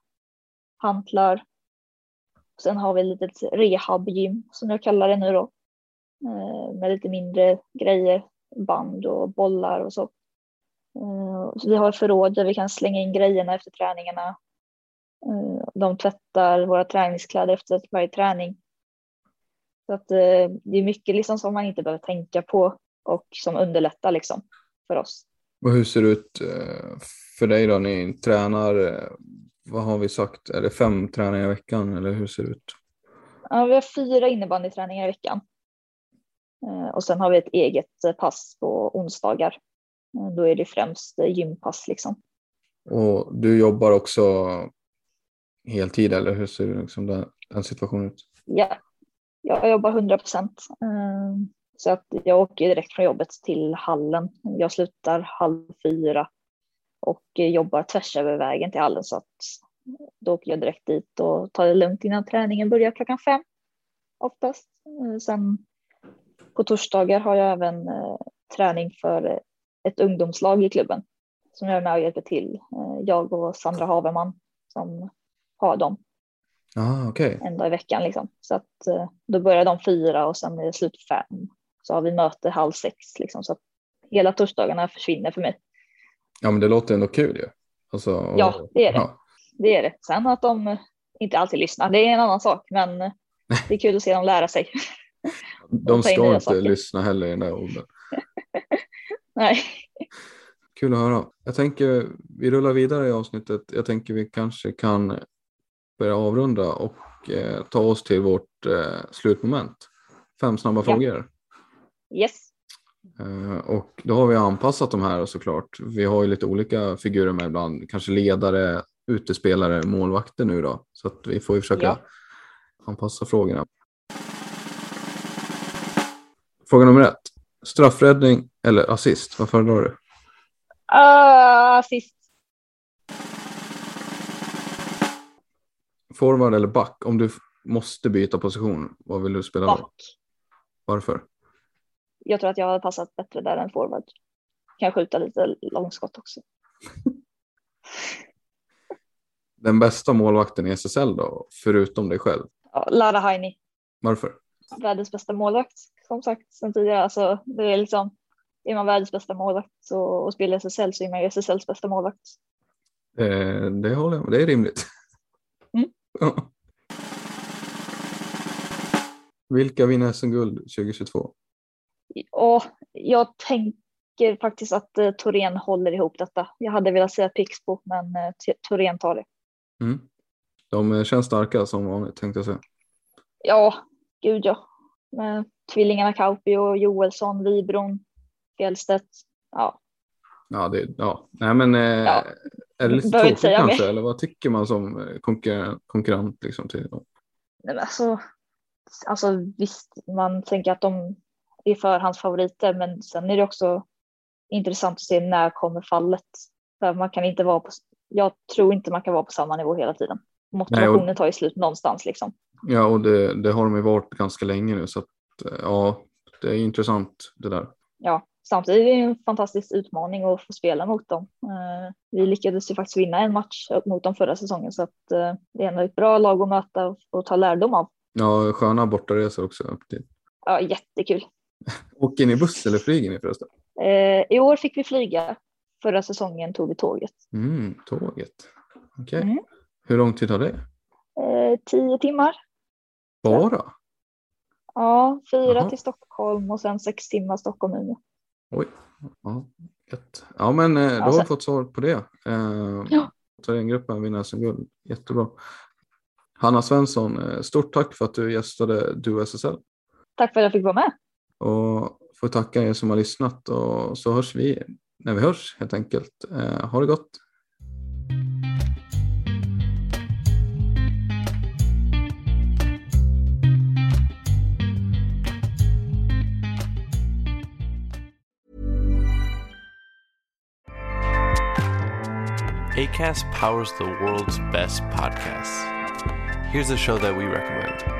hantlar. Sen har vi ett litet rehabgym som jag kallar det nu då. Eh, med lite mindre grejer, band och bollar och så. Eh, så vi har förråd där vi kan slänga in grejerna efter träningarna. Eh, de tvättar våra träningskläder efter varje träning. Så att det är mycket liksom som man inte behöver tänka på och som underlättar liksom för oss. Och hur ser det ut för dig då? Ni tränar, vad har vi sagt, är det fem träningar i veckan eller hur ser det ut? Ja, vi har fyra innebandyträningar i veckan. Eh, och sen har vi ett eget eh, pass på onsdagar. Eh, Då är det främst gympass liksom. Och du jobbar också heltid eller hur ser liksom den, den situationen ut? Ja, jag jobbar 100 procent. Så att jag åker direkt från jobbet till hallen. Jag slutar halv fyra och jobbar tvärs över vägen till hallen så att då åker jag direkt dit och tar det lugnt innan träningen börjar klockan fem oftast. Eh, Sen på torsdagar har jag även eh, träning för ett ungdomslag i klubben som jag är med och hjälper till. Eh, Jag och Sandra Haverman som har dem Ah, okej. en dag i veckan liksom. Så att eh, då börjar de fyra och sen är det slut fem. Så har vi möte halv sex liksom. Så att hela torsdagarna försvinner för mig. Ja, men det låter ändå kul ju. Alltså, och- Ja, det är det. Ja. Det är det. Sen att de inte alltid lyssnar, det är en annan sak. Men det är kul att se dem lära sig. De ska inte saker. lyssna heller i den där åldern. Nej. Kul att höra. Jag tänker vi rullar vidare i avsnittet. Jag tänker vi kanske kan börja avrunda och eh, ta oss till vårt eh, slutmoment. Fem snabba Ja. frågor. Yes. Eh, och då har vi anpassat de här såklart. Vi har ju lite olika figurer med ibland. Kanske ledare, utespelare, målvakter nu då. Så att vi får ju försöka Ja. anpassa frågorna. Fråga nummer ett. Straffräddning eller assist? Vad föredrar du? Uh, sist. Forward eller back? Om du måste byta position, vad vill du spela då? Back. Varför? Jag tror att jag hade passat bättre där än forward. Kan skjuta lite långskott också. Den bästa målvakten i SSL då, förutom dig själv? Ja, Lara Haini. Varför? världens bästa målvakt. Som sagt sen tidigare, alltså, det är liksom, är man världens bästa målvakt så, och spelar SSL så är man ju SSLs bästa målvakt. Eh, det håller jag med, det är rimligt. Mm. Ja. Vilka vinner SM-guld 2022? Och jag tänker faktiskt att eh, Torén håller ihop detta. Jag hade velat säga Pixbo, men eh, Torén tar det. Mm. De eh, känns starka som vanligt tänkte jag säga. Ja, gud ja. Med tvillingarna Kauppi och Joelsson, Wibron, Fjällstedt. Ja, Ja, det, ja. Nej, men eh, Ja. är det lite tråkigt kanske? Eller vad tycker man som eh, konkurrent, konkurrent liksom, till dem? Nej, men alltså, alltså visst, man tänker att de är förhandsfavoriter, men sen är det också intressant att se när kommer fallet. För man kan inte vara på, jag tror inte man kan vara på samma nivå hela tiden. Motivationen tar ju slut någonstans liksom. Ja, och det, det har de ju varit ganska länge nu så att eh, ja, det är intressant det där. Ja, samtidigt är det en fantastisk utmaning att få spela mot dem. Eh, Vi lyckades ju faktiskt vinna en match mot dem förra säsongen så att eh, det är ändå ett bra lag att möta och- och ta lärdom av. Ja, sköna bortaresor också. Ja, jättekul. Åker ni buss eller flyger ni förresten? Eh, I år fick vi flyga. Förra säsongen tog vi tåget. Mm, tåget. Okej. Mm. Hur lång tid tar det? Eh, tio timmar. Bara? Ja, fyra Jaha. till Stockholm och sen sex timmar Stockholm-Umeå. Oj. Ja, gött. ja men eh, då har vi fått svar på det. Eh, Ja. Thorengruppen vinner SM-guld. Jättebra. Hanna Svensson, stort tack för att du gästade Du SSL. Tack för att jag fick vara med. Och får tacka er som har lyssnat och så hörs vi när vi hörs helt enkelt. Eh, ha det gott. ACAST powers the world's best podcasts. Here's a show that we recommend.